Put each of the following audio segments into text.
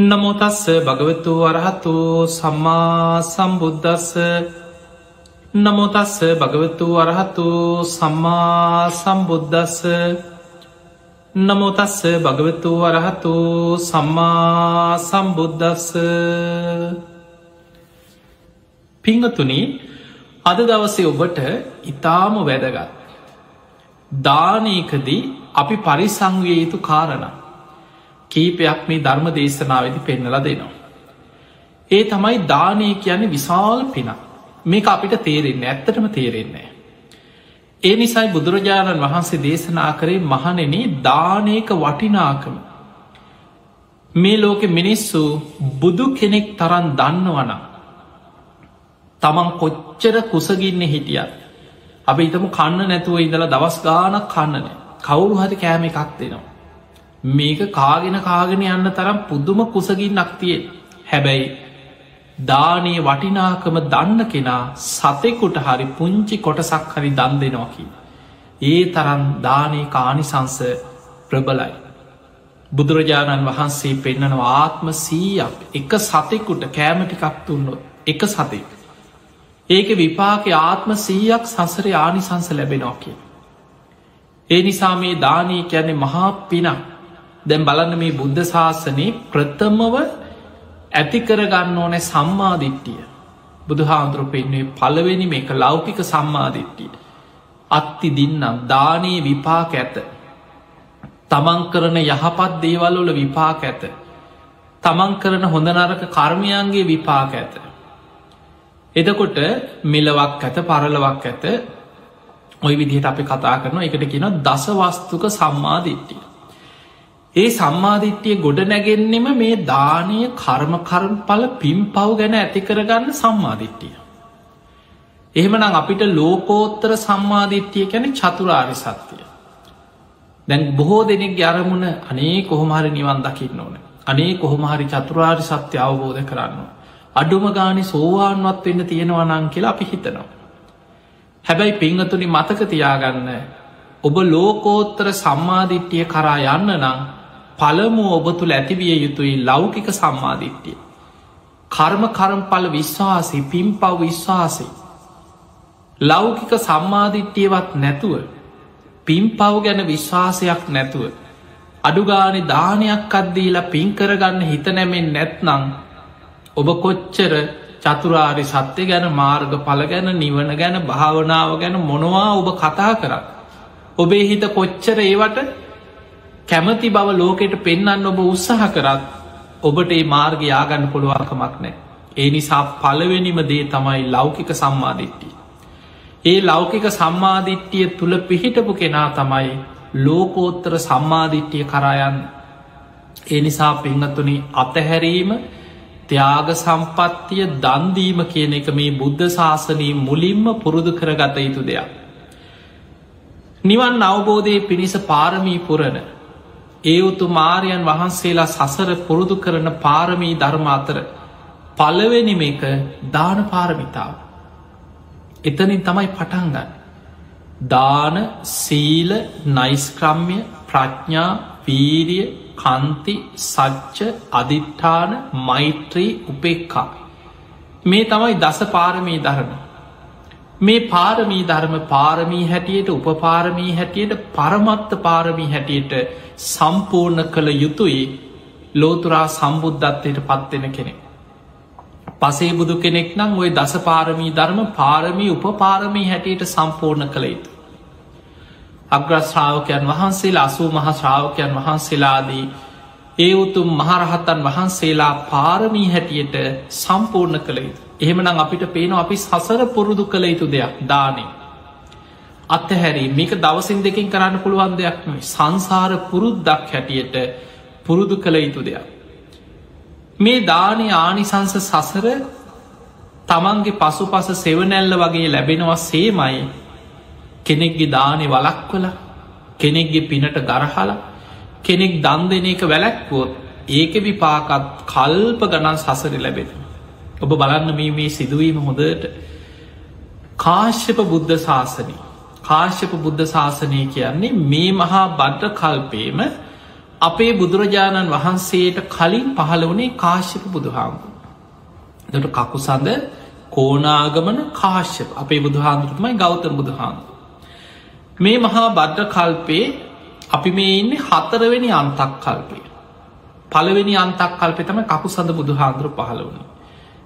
නමුතස්ස භගවතු වරහතු සම්මා සම්බුද්ධස්ස නමුතස්ස භගවතු වරහතු සම්මා සම්බුද්ධස්ස නමුතස්ස භගවතු වරහතු සම්මා සම්බුද්ධස්ස පිංහතුනි අද දවසේ ඔබට ඉතාම වැදගත්. දානයකදී අපි පරිසංවය යුතු කාරණ. කීපයක් මේ ධර්ම දේශනාවදි පෙන්නල දෙනවා. ඒ තමයි දානය කියන්නේ විශාල් පින මේක අපිට තේරෙන්නේ ඇත්තටම තේරෙන්නේ. ඒ නිසයි බුදුරජාණන් වහන්සේ දේශනා කරේ මහනෙන දානයක වටිනාකම. මේ ලෝකෙ මිනිස්සු බුදු කෙනෙක් තරන් දන්නවන. තමන් කොච්චර කුසගින්න හිටියත්. අප ඉතම කන්න නැතුව ඉඳලා දවස් ගානක් කන්නනෑ කවුරු හරි කෑම එකක් දෙනවා. මේක කාගෙන කාගෙන යන්න තරම් පුද්දුම කුසගින් නක්තියෙන් හැබැයි දානයේ වටිනාකම දන්න කෙනා සතෙකුට හරි පුංචි කොටසක් හරි දන් දෙනෝකි. ඒ තරන් දානයේ කානිසංස ප්‍රබලයි. බුදුරජාණන් වහන්සේ පෙන්නනවා ආත්ම සීයක් එක සතෙකුට කෑමටිකක් තුන්නොත් එක සතෙක්. ඒක විපාක ආත්ම සීයක් සසර ආනිසංස ලැබෙනෝ කිය. ඒ නිසා මේ දානී කියන්නේ මහා පිනක් දැම් බලන්න මේ බුද්ධ ශාසනයේ ප්‍රථමව ඇතිකරගන්න ඕනෑ සම්මාධිට්ටිය බුදු හාන්දුරු පෙන්න්නේ පළවෙනි මේක ලෞකික සම්මාධිට්ටිය අත්ති දින්නම් දානයේ විපාක ඇත. තමන් කරන යහපත් දේවල්වල විපාක ඇත. තමන් කරන හොඳ නරක කර්මයන්ගේ විපාක ඇත. එදකොට මෙලවක් ඇත පරලවක් ඇත. ඔය විදිහට අපි කතා කරන එකට කියන දසවස්තුක සම්මාධිට්ටිය ඒ සම්මාධිට්්‍යය ගොඩ නැගෙන්නෙම මේ දානය කර්මකරම් පල පිම් පව් ගැන ඇති කරගන්න සම්මාධිට්ටිය. එහෙමනම් අපිට ලෝකෝත්තර සම්මාධිට්්‍යය කැන චතුරාරි සත්‍යය. දැන් බොහෝ දෙනෙක් ගැරමුණ අනේ කොහොමහරි නිවන් දකින්න ඕන. අනේ කොහොමහරි චතුරාරි සත්‍ය අවබෝධ කරන්න. අඩුම ගානි සෝවාන්වත් වෙන්න තියෙනවනං කියලා අපි හිතනවා. හැබැයි පිංහතුනි මතක තියාගන්න ඔබ ලෝකෝත්තර සම්මාධිට්්‍යය කරා යන්න නං පළමු ඔබ තුළ ඇතිවිය යුතුයි ලෞකික සම්මාධිට්ටිය. කර්ම කරම්පල විශ්වාසි පිම් පව් විශ්වාසයි. ලෞකික සම්මාධිට්ටියවත් නැතුව පිම් පව් ගැන විශ්වාසයක් නැතුව. අඩුගානෙ දානයක් අද්දීලා පින්කරගන්න හිත නැමෙන් නැත්නං ඔබ කොච්චර චතුරාරි සත්‍යය ගැන මාර්ග පල ගැන නිවන ගැන භාවනාව ගැන මොනවා ඔබ කතා කරත්. ඔබේ හිත කොච්චර ඒවට කැමති බව ලෝකෙට පෙන්න්න ඔබ උත්සාහ කරත් ඔබට ඒ මාර්ග යාගන්න පුළුවන්කමක් නෑ. ඒ නිසා පලවෙනිම දේ තමයි ලෞකික සම්මාධිට්ටිය. ඒ ලෞකික සම්මාධිට්ටිය තුළ පිහිටපු කෙනා තමයි ලෝකෝත්තර සම්මාධිට්ටිය කරායන් ඒ නිසා පෙංහතුනි අතහැරීම ත්‍යාග සම්පත්තිය දන්දීම කියන එක මේ බුද්ධ ශාසනී මුලින්ම පුරුදු කරගත යුතු දෙයක්. නිවන් අවබෝධය පිණිස පාරමී පුරණ ඒ උතු මාරයන් වහන්සේලා සසර පුරුදු කරන පාරමී ධර්ම අතර පලවෙනිම එක දාන පාරමිතාව. එතනින් තමයි පටන්ගන්න. දාන සීල නයිස්ක්‍රම්ය ප්‍රඥා වීරිය කන්ති සච්ච අධිට්ඨාන මෛත්‍රී උපෙක්කා. මේ තමයි දස පාරමී ධර්ම. මේ පාරමී ධර්ම පාරමී හැටියට උපපාරමී හැටියට පරමත්ත පාරමී හැටියට සම්පූර්ණ කළ යුතුයි ලෝතුරා සම්බුද්ධත්වයට පත්වෙන කෙනෙ. පසේ බුදු කෙනෙක් නම් ඔය දස පාරමී ධර්ම පාරමී උපපාරමී හැටියට සම්පූර්ණ කළ යුතු. අග්‍රශ්‍රාවකයන් වහන්සේලා අසූ මහ ශ්‍රාවකයන් වහන්සේලාදී ඒ උතුම් මහරහත්තන් වහන්සේලා පාරමී හැටියට සම්පූර්ණ කළ යුතු. එහෙමනම් අපිට පේන අපි සසර පුරුදු කළ යුතු දෙයක් දානේ. අත්තහැරී මේක දවසින් දෙකින් කරන්න පුළුවන් දෙයක් නොයි සංසාර පුරුද්දක් හැටියට පුරුදු කළ යුතු දෙයක්. මේ දානය ආනිසංස සසර තමන්ගේ පසු පස සෙවනැල්ල වගේ ලැබෙනවා සේමයි කෙනෙක්ගේ දානෙ වලක්වල කෙනෙක්ගේ පිනට ගරහල කෙනෙක් දන් දෙන එක වැලැක්වොත් ඒක විපාකත් කල්ප ගණන් සසර ලැබෙන. ඔබ බලන්න මේ මේ සිදුවීම හොඳට කාශ්‍යප බුද්ධ ශාසනී කාශ්‍යප බුද්ධ ශාසනය කියන්නේ මේ මහා බද්ධ කල්පේම අපේ බුදුරජාණන් වහන්සේට කලින් පහළ වනේ කාශ්‍යප බුදුහාමුදුරු. දට කකුසඳ කෝනාගමන කාශ්‍යප අපේ බුදුහාන්දුරතුමයි ගෞතම බුදුහාන්දුර. මේ මහා බද්ධ කල්පේ අපි මේ ඉන්න හතරවෙනි අන්තක් කල්පේ. පළවෙනි අන්තක් කල්පෙ තම කකු සඳ බුදුහාන්දුර පහළ වුණ.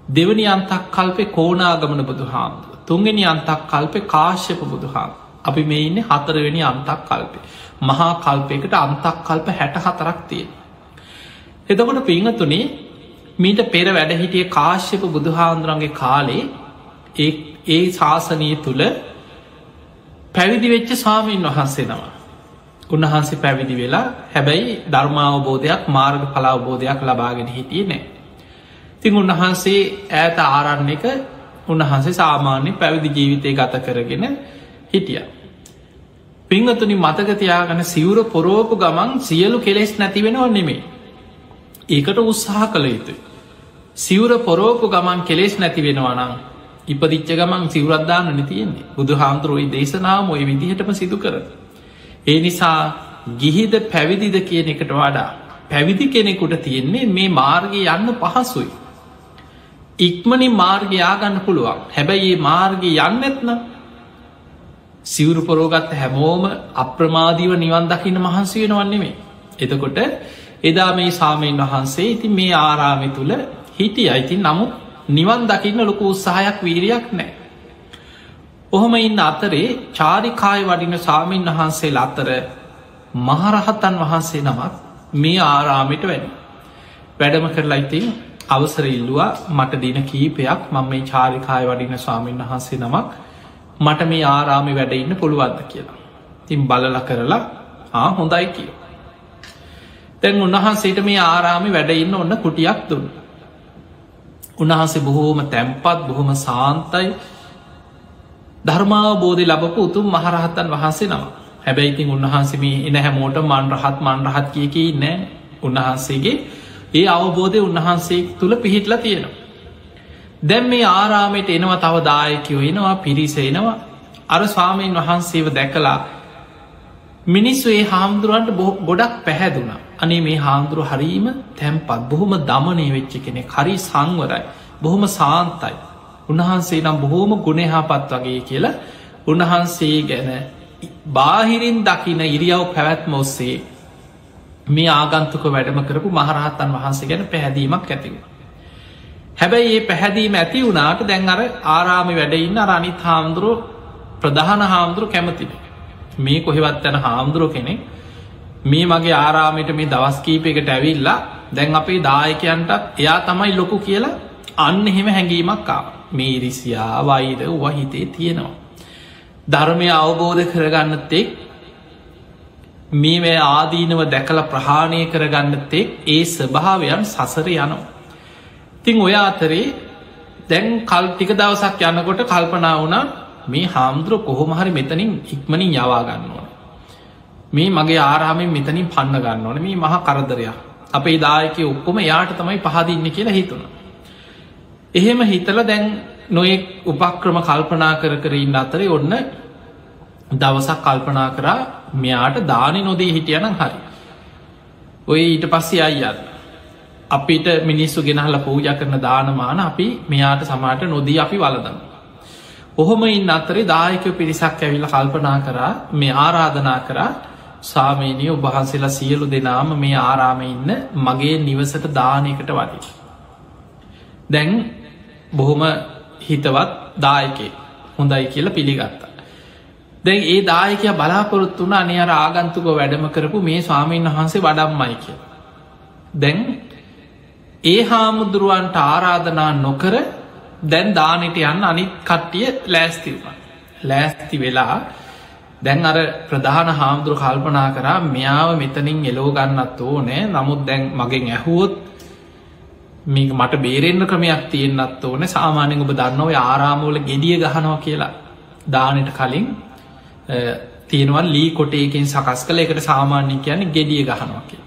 දෙවනි අන්තක් කල්පේ කෝනාගමන බුදුහාන්දුර. තුන්ගෙන අන්තක් කල්පෙ කාශ්‍යප බුදුහාම. අපි මේ ඉන්න හතරවෙනි අන්තක් කල්පේ. මහා කල්පයකට අන්තක් කල්ප හැට හතරක් තියෙන. එතකොට පිංහතුනේ මීට පෙර වැඩහිටිය කාශ්‍යප බුදුහාන්දුරන්ගේ කාලේ ඒ ශාසනය තුළ පැවිදි වෙච්ච සාමීන් වහන්සේ නම. උන්වහන්සේ පැවිදි වෙලා හැබැයි ධර්මාවබෝධයක් මාර්ග පලාවබෝධයක් ලබාගෙන හිටිය නෑ. තිං උන්වහන්සේ ඇත ආරන්නක උන්වහන්සේ සාමාන්‍ය පැවිදි ජීවිතය ගත කරගෙන හිටිය. පිංහතුනි මතකතියාගන සිවුර පොරෝපු ගමන් සියලු කෙලෙස් නැතිවෙනව නෙමේ. ඒකට උත්සාහ කළ යුතුයි. සිවුර පොරෝපු ගමන් කෙලෙස් නැති වෙනවනම් ඉපදිච්ච ගමන් සිවරද්දාන්න නතියෙන්නේ බුදු හාමුදුරුවයි දේශනාව ඔය විදිහටම සිදු කර. ඒ නිසා ගිහිද පැවිදිද කියන එකට වඩා පැවිදි කෙනෙකුට තියෙන්නේ මේ මාර්ගය යන්න පහසුයි. ඉක්මනින් මාර්ගයාගන්න පුළුවන් හැබැයි ඒ මාර්ගය යන්න ඇත්න සිවුරු පොරෝගත්ත හැමෝම අප්‍රමාදීව නිවන් දකින්න මහන්සි වෙනවන්නේ මේ. එතකොට එදා මේ සාමීන් වහන්සේ ඉතින් මේ ආරාමි තුළ හිටිය අයිතින් නමුත් නිවන් දකින්න ලොකු උත්සාහයක් වීරයක් නෑ. ඔහොම ඉන්න අතරේ චාරිකාය වඩින සාමීන් වහන්සේ අතර මහරහතන් වහන්සේ නමක් මේ ආරාමිට වැඩ. වැඩම කරලා ඉතින් අවසර ඉල්ලවා මට දින කීපයක් මං මේ චාරිකාය වඩින ස්වාමීන් වහන්සේ නමක් මට මේ ආරාමි වැඩඉන්න පුළුවන්ද කියලා. තින් බලල කරලා ආ හොඳයි කිය. තැන් උන්වහන්සේට මේ ආරාමි වැඩඉන්න ඔන්න කුටියක් දුන්න. උන්වහන්සේ බොහෝම තැම්පත් බොහොම සාන්තයි ධර්මාවබෝධය ලබපු උතුම් මහරහත්තන් වහන්සේ නම හැබැයිතින් උන්වහන්සේ මේ එන හැමෝට මන්රහත් මන්රහත් කියක නෑ උන්වහන්සේගේ ඒ අවබෝධය උන්වහන්සේ තුළ පිහිටලා තියෙනවා. දැම් මේ ආරාමයට එනවා තව දායකයෝ එනවා පිරිස එනවා. අර ස්වාමීන් වහන්සේව දැකලා මිනිස්සු ඒ හාමුදුරුවන්ට ගොඩක් පැහැදුනා. අනේ මේ හාමුදුරු හරීම තැම්පත්. බොහොම දමනය වෙච්ච කෙනෙ හරි සංවරයි. බොහොම සාන්තයි. උන්වහන්සේ නම් බොහෝම ගුණහාපත් වගේ කියලා උන්වහන්සේ ගැන බාහිරින් දකින ඉරියව් පැවැත්ම ඔස්සේ මේ ආගන්තුක වැඩම කරපු මහරහත්තන් වහන්සේ ගැන පැහැදීමක් ඇතිව. හැබැයි ඒ පැහැදීම ඇති වුණට දැන් අර ආරාමි වැඩඉන්න අනිත් හාමුදුරුව ප්‍රධාන හාමුදුරු කැමතින. මේ කොහෙවත් යැන හාමුදුරුව කෙනෙක් මේ මගේ ආරාමයට මේ දවස්කීපයකට ඇවිල්ලා දැන් අපේ දායකයන්ටත් එයා තමයි ලොකු කියලා අන්න එහෙම හැඟීමක් ආව මේ ඉරිසියා වෛර වහිතේ තියෙනවා. ධර්මය අවබෝධ කරගන්නත්තෙක් මේ ආදීනව දැකල ප්‍රහාණය කරගන්නත්තෙක් ඒ ස්වභාවයන් සසර යනවා. තිං ඔය අතරේ දැන් කල් ටික දවසක් යන්නකොට කල්පනා වුණා මේ හාමුදුරුව කොහොමහරි මෙතනින් ඉක්මනින් යවා ගන්න ඕන. මේ මගේ ආරාමෙන් මෙතනින් පන්න ගන්න ඕන මේ මහා කරදරයක් අපේ දායක ඔක්කොම යාට තමයි පහදින්න කියලා හිතුණ. එහෙම හිතල දැන් නොයෙක් උපක්‍රම කල්පනා කර කරන්න අතරේ ඔන්න දවසක් කල්පනා කරා මෙයාට දානි නොදී හිටියනම් හරි. ඔය ඊට පස්සේ අයියන්න. අපිට මිනිස්සු ගෙනහල පූජ කරන දානමාන අපි මෙයාට සමාට නොදී අපි වලදන්න. ඔහොම ඉන්න අතරේ දායක පිරිසක් ඇවිල්ල කල්පනා කරා මේ ආරාධනා කරා සාමීනී ඔබහන්සේලා සියලු දෙනාම මේ ආරාම ඉන්න මගේ නිවසට දානයකට වදී. දැන් බොහොම හිතවත් දායකේ හොඳයි කියලා පිළිගත්තා. දැන් ඒ දායකය බලාපොරොත්තු වුණ අනි අර ආගන්තුක වැඩම කරපු මේ ස්වාමීන් වහන්සේ වඩම්මයි කිය. දැන් ඒ හාමුදුරුවන්ට ආරාධනා නොකර දැන් දානට යන්න අනිත් කට්ටිය ලෑස්තිවුණ. ලෑස්ති වෙලා දැන් අර ප්‍රධාන හාමුදුරු කල්පනා කරා මෙයාව මෙතනින් එලෝ ගන්නත් ඕ නෑ නමුත් දැන් මගෙන් ඇහුවොත් මේක මට බේරෙන්න්න ක්‍රමයක් තියෙන්න්නත් ඕන සාමානෙන් ඔබ දන්නව ආරාමෝල ගෙඩිය ගහනවා කියලා දානට කලින් තියෙනවල් ලී කොටේකින් සකස් කළ එකට සාමාන්‍ය කියන්නේ ගෙඩිය ගහනවා කිය.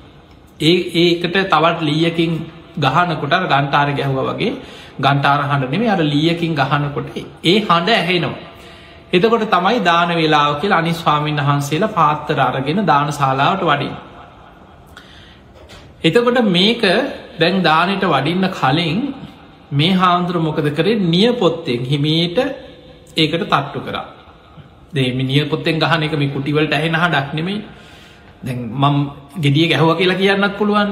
ඒ ඒකට තවත් ලීයකින් ගහනකොට ගන්ටාර ගැහුව වගේ ගන්ටාර හඬ නෙමේ අර ලියකින් ගහනකොට ඒ හඬ ඇහෙනවා. එතකොට තමයි දාන වෙලාව කියල අනි ස්වාමීන් වහන්සේලා පාත්තර අරගෙන දාන ශලාවට වඩින්. එතකොට මේක දැන් දානට වඩින්න කලින් මේ හාමුදුර මොකද කරේ නිය පොත්තෙන් හිමීට ඒකට තට්ටු කරා දේම නිය පොත්තෙන් ගහන එක මේ කුටිවලට ඇහෙන හ ඩක්නෙමේ දැන් මම් ගෙඩිය ගැහුව කියලා කියන්නත් පුළුවන්.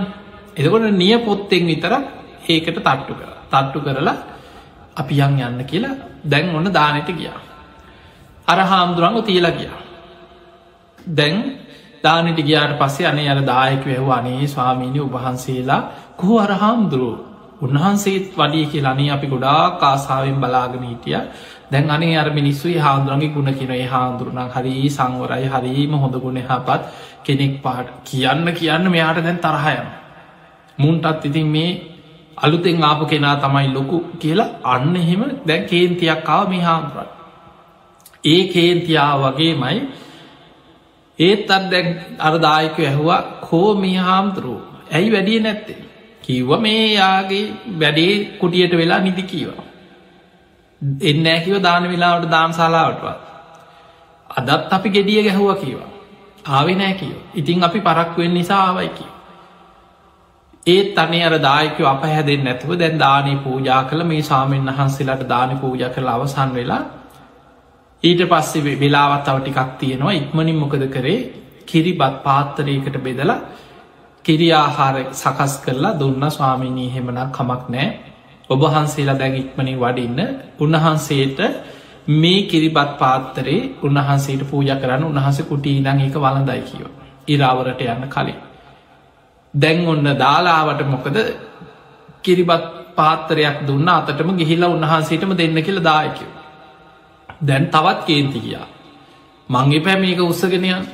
එතකොට නිය පොත්තෙන් විතර ඒකට තට්ටු කර. තට්ටු කරලා අපි යන් යන්න කියලා දැන් ඔන්න දානට ගියා. අර හාමුදුරංග තියලා ගියා. දැන් දානට ගියාට පස්සේ අනේ අර දායක වැැහව අනේ ස්වාමීණි උබහන්සේලා කොහෝ අර හාමුදුරුව? උන්වහන්සේත් වඩිය කියලනේ අපි ගොඩා කාසාාවෙන් බලාගෙන හිටිය. දැන් අනේ අර මිනිස්සුයි හාමුදුරන්ගේ ගුණ කියනඒ හාමුදුරුණක් හරි සංවරයි හරීම හොඳ ගුණ හපත් කෙනෙක් පාට කියන්න කියන්න මෙයාට දැන් තරහයන මුන්ටත් ඉතින් මේ අලුතෙන් ආපු කෙනා තමයි ලොකු කියලා අන්න එහෙම දැන් කේන්තියක්කාව මේ හාමුදුරන්. ඒ කේන්තියා වගේමයි ඒත් අත් දැන් අරදායක ඇහවා කෝ මේ හාමුදුරුව? ඇයි වැඩිය නැත්තේ? කිව්ව මේ යාගේ වැඩේ කුටියට වෙලා නිදි කීවා. එන්න ඇකිව දාන වෙලාවට දාම්ශලාවටවත් අදත් අපි ගෙඩිය ගැහුව කියවා ආවෙ නෑ කියව ඉතින් අපි පරක්වෙන් නිසා ආවයිකි ඒත් අනේ අර දායක අප හැදෙන් නැතුව දැන් දානය පූජා කළ මේ සාමෙන් වහන්සේලාට දාන පූජා කළ අවසන් වෙලා ඊට පස්සේ වෙලාවත් අව ටිකක් තියෙනවා. ඉක්මනින් මොකද කරේ? කිරිබත් පාත්තරයකට බෙදලා කිරියාහාර සකස් කරලා දුන්න. ස්වාමිනී හෙමනක් කමක් නෑ ඔබහන්සේලා දැන් ඉක්මනින් වඩින්න උන්වහන්සේට මේ කිරිබත් පාත්තරේ උන්වහන්සේට පූජ කරන්න උන්හස කුටී දං එක වලඳයි කියව ඉරාවරට යන්න කලින්. දැන් ඔන්න දාලාවට මොකද කිරිබත් පාත්තරයක් දුන්න අතටම ගිහිලා උන්වහන්සේටම දෙන්න කියල දායකව දැන් තවත් කේන්ති කියා මංගේ පැමේක උත්සගෙනයන්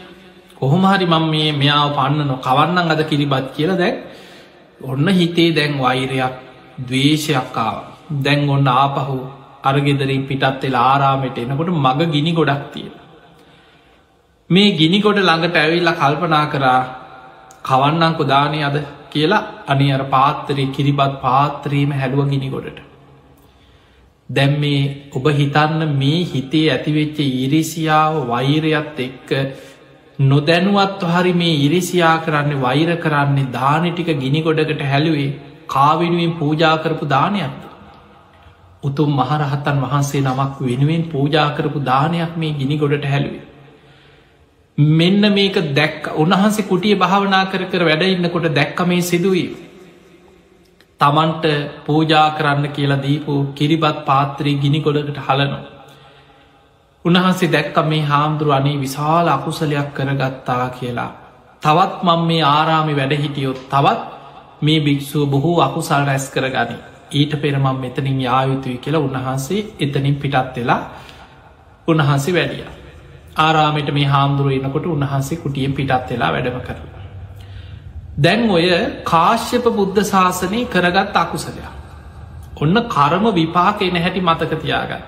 කොහොමහරි මං මේ මෙයාව පන්න නො කවන්නන් අද කිරිබත් කියලා දැක් ඔන්න හිතේ දැන් වෛරයක් දවේශයක්කාව දැන් ඔන්න ආපහු අරගෙදරින් පිටත් වෙලා ආරාමට එනකොට මග ගිනි ගොඩක් තියෙන මේ ගිනිකොට ළඟට ඇවිල්ල කල්පනා කරා කවන්නං කොදානය අද කියලා අනි අර පාත්තරය කිරිබත් පාත්‍රීම හැඩුව ගිනි ගොඩට. දැම් මේ ඔබ හිතන්න මේ හිතේ ඇතිවෙච්ච ඉරිසියාව වෛරයත් එක්ක නොදැනුවත් හරි මේ ඉරිසියා කරන්න වෛර කරන්නේ දානටික ගිනි ගොඩකට හැලුවේ කාවෙනුවෙන් පූජාකරපු දානයක්ද. උතුම් මහරහත්තන් වහන්සේ නමක් වෙනුවෙන් පූජාකරපු දානයක් මේ ගිනි ගොඩට හැලුවේ. මෙන්න මේක දැක් උන්හන්සේ කුටිය භාවනා කර කර වැඩඉන්නකොට දැක්ක මේ සිදුවී. තමන්ට පූජා කරන්න කියලා දීපු කිරිබත් පාත්‍රී ගිනි ගොඩකට හලනවා. උන්වහන්සේ දැක්ක මේ හාමුදුරු අනේ විශාල අකුසලයක් කරගත්තා කියලා. තවත් මං මේ ආරාමි වැඩහිටියොත් තවත් මේ භික්‍ෂුව බොහෝ අකුසල් රැස් කර ගනි. ඊට පෙරමම් මෙතනින් යායුතුයි කියලා උන්වහන්සේ එතනින් පිටත් වෙලා උන්වහන්සේ වැඩිය. ආරාමට මේ හාමුදුරුව එනකොට උන්වහන්සේ කුටියෙන් පිටත් වෙලා වැඩම කරු. දැන් ඔය කාශ්‍යප බුද්ධ ශාසනය කරගත් අකුසලයක්. ඔන්න කරම විපාක එන හැටි මතකතියාගන්න.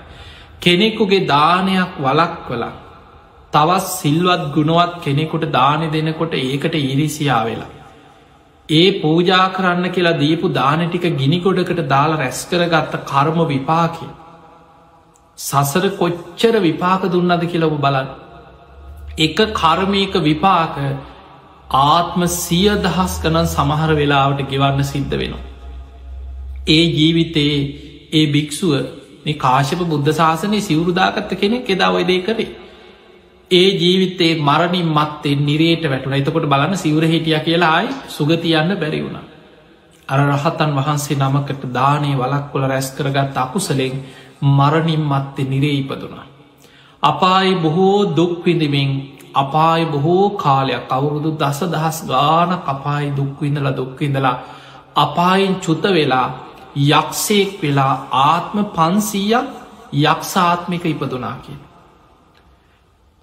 කෙනෙකුගේ දානයක් වලක් වලා තවත් සිල්වත් ගුණවත් කෙනෙකුට දානෙ දෙනකොට ඒකට ඉරිසියා වෙලා. ඒ පූජා කරන්න කියලා දීපු දාන ටික ගිනිකොඩකට දාලා රැස්කරගත්ත කර්ම විපාකය. සසර කොච්චර විපාක දුන්නද කියලව බලන්න. එක කර්මයක විපාක ආත්ම සිය දහස් කනන් සමහර වෙලාවට ගෙවන්න සිද්ධ වෙනවා. ඒ ජීවිතයේ ඒ භික්‍ෂුව කාශප බුද්ධ ශාසනය සිවරුදාගත්ත කෙනෙක් එදා ඔයදේ කරේ. ඒ ජීවිතේ මරණින් මත්තේ නිරේට වැටුන එතකොට බලන්න සිවර හිටිය කියලා අයි සුගතියන්න බැරි වුණ. අර රහතන් වහන්සේ නමකට දානය වලක් කොළ රැස් කරගත් අකුසලෙෙන් මරණින් මත්තේ නිරේ ඉපදුනා. අපායි බොහෝ දුක්විඳමින් අපායි බොහෝ කාලයක් අවුරුදු දස දහස් ගාන අපායි දුක්විඳල දුක්විඳලා අපායින් චුත වෙලා යක්ෂයෙක් වෙලා ආත්ම පන්සීයක් යක්ෂාත්මික ඉපදුනා කිය.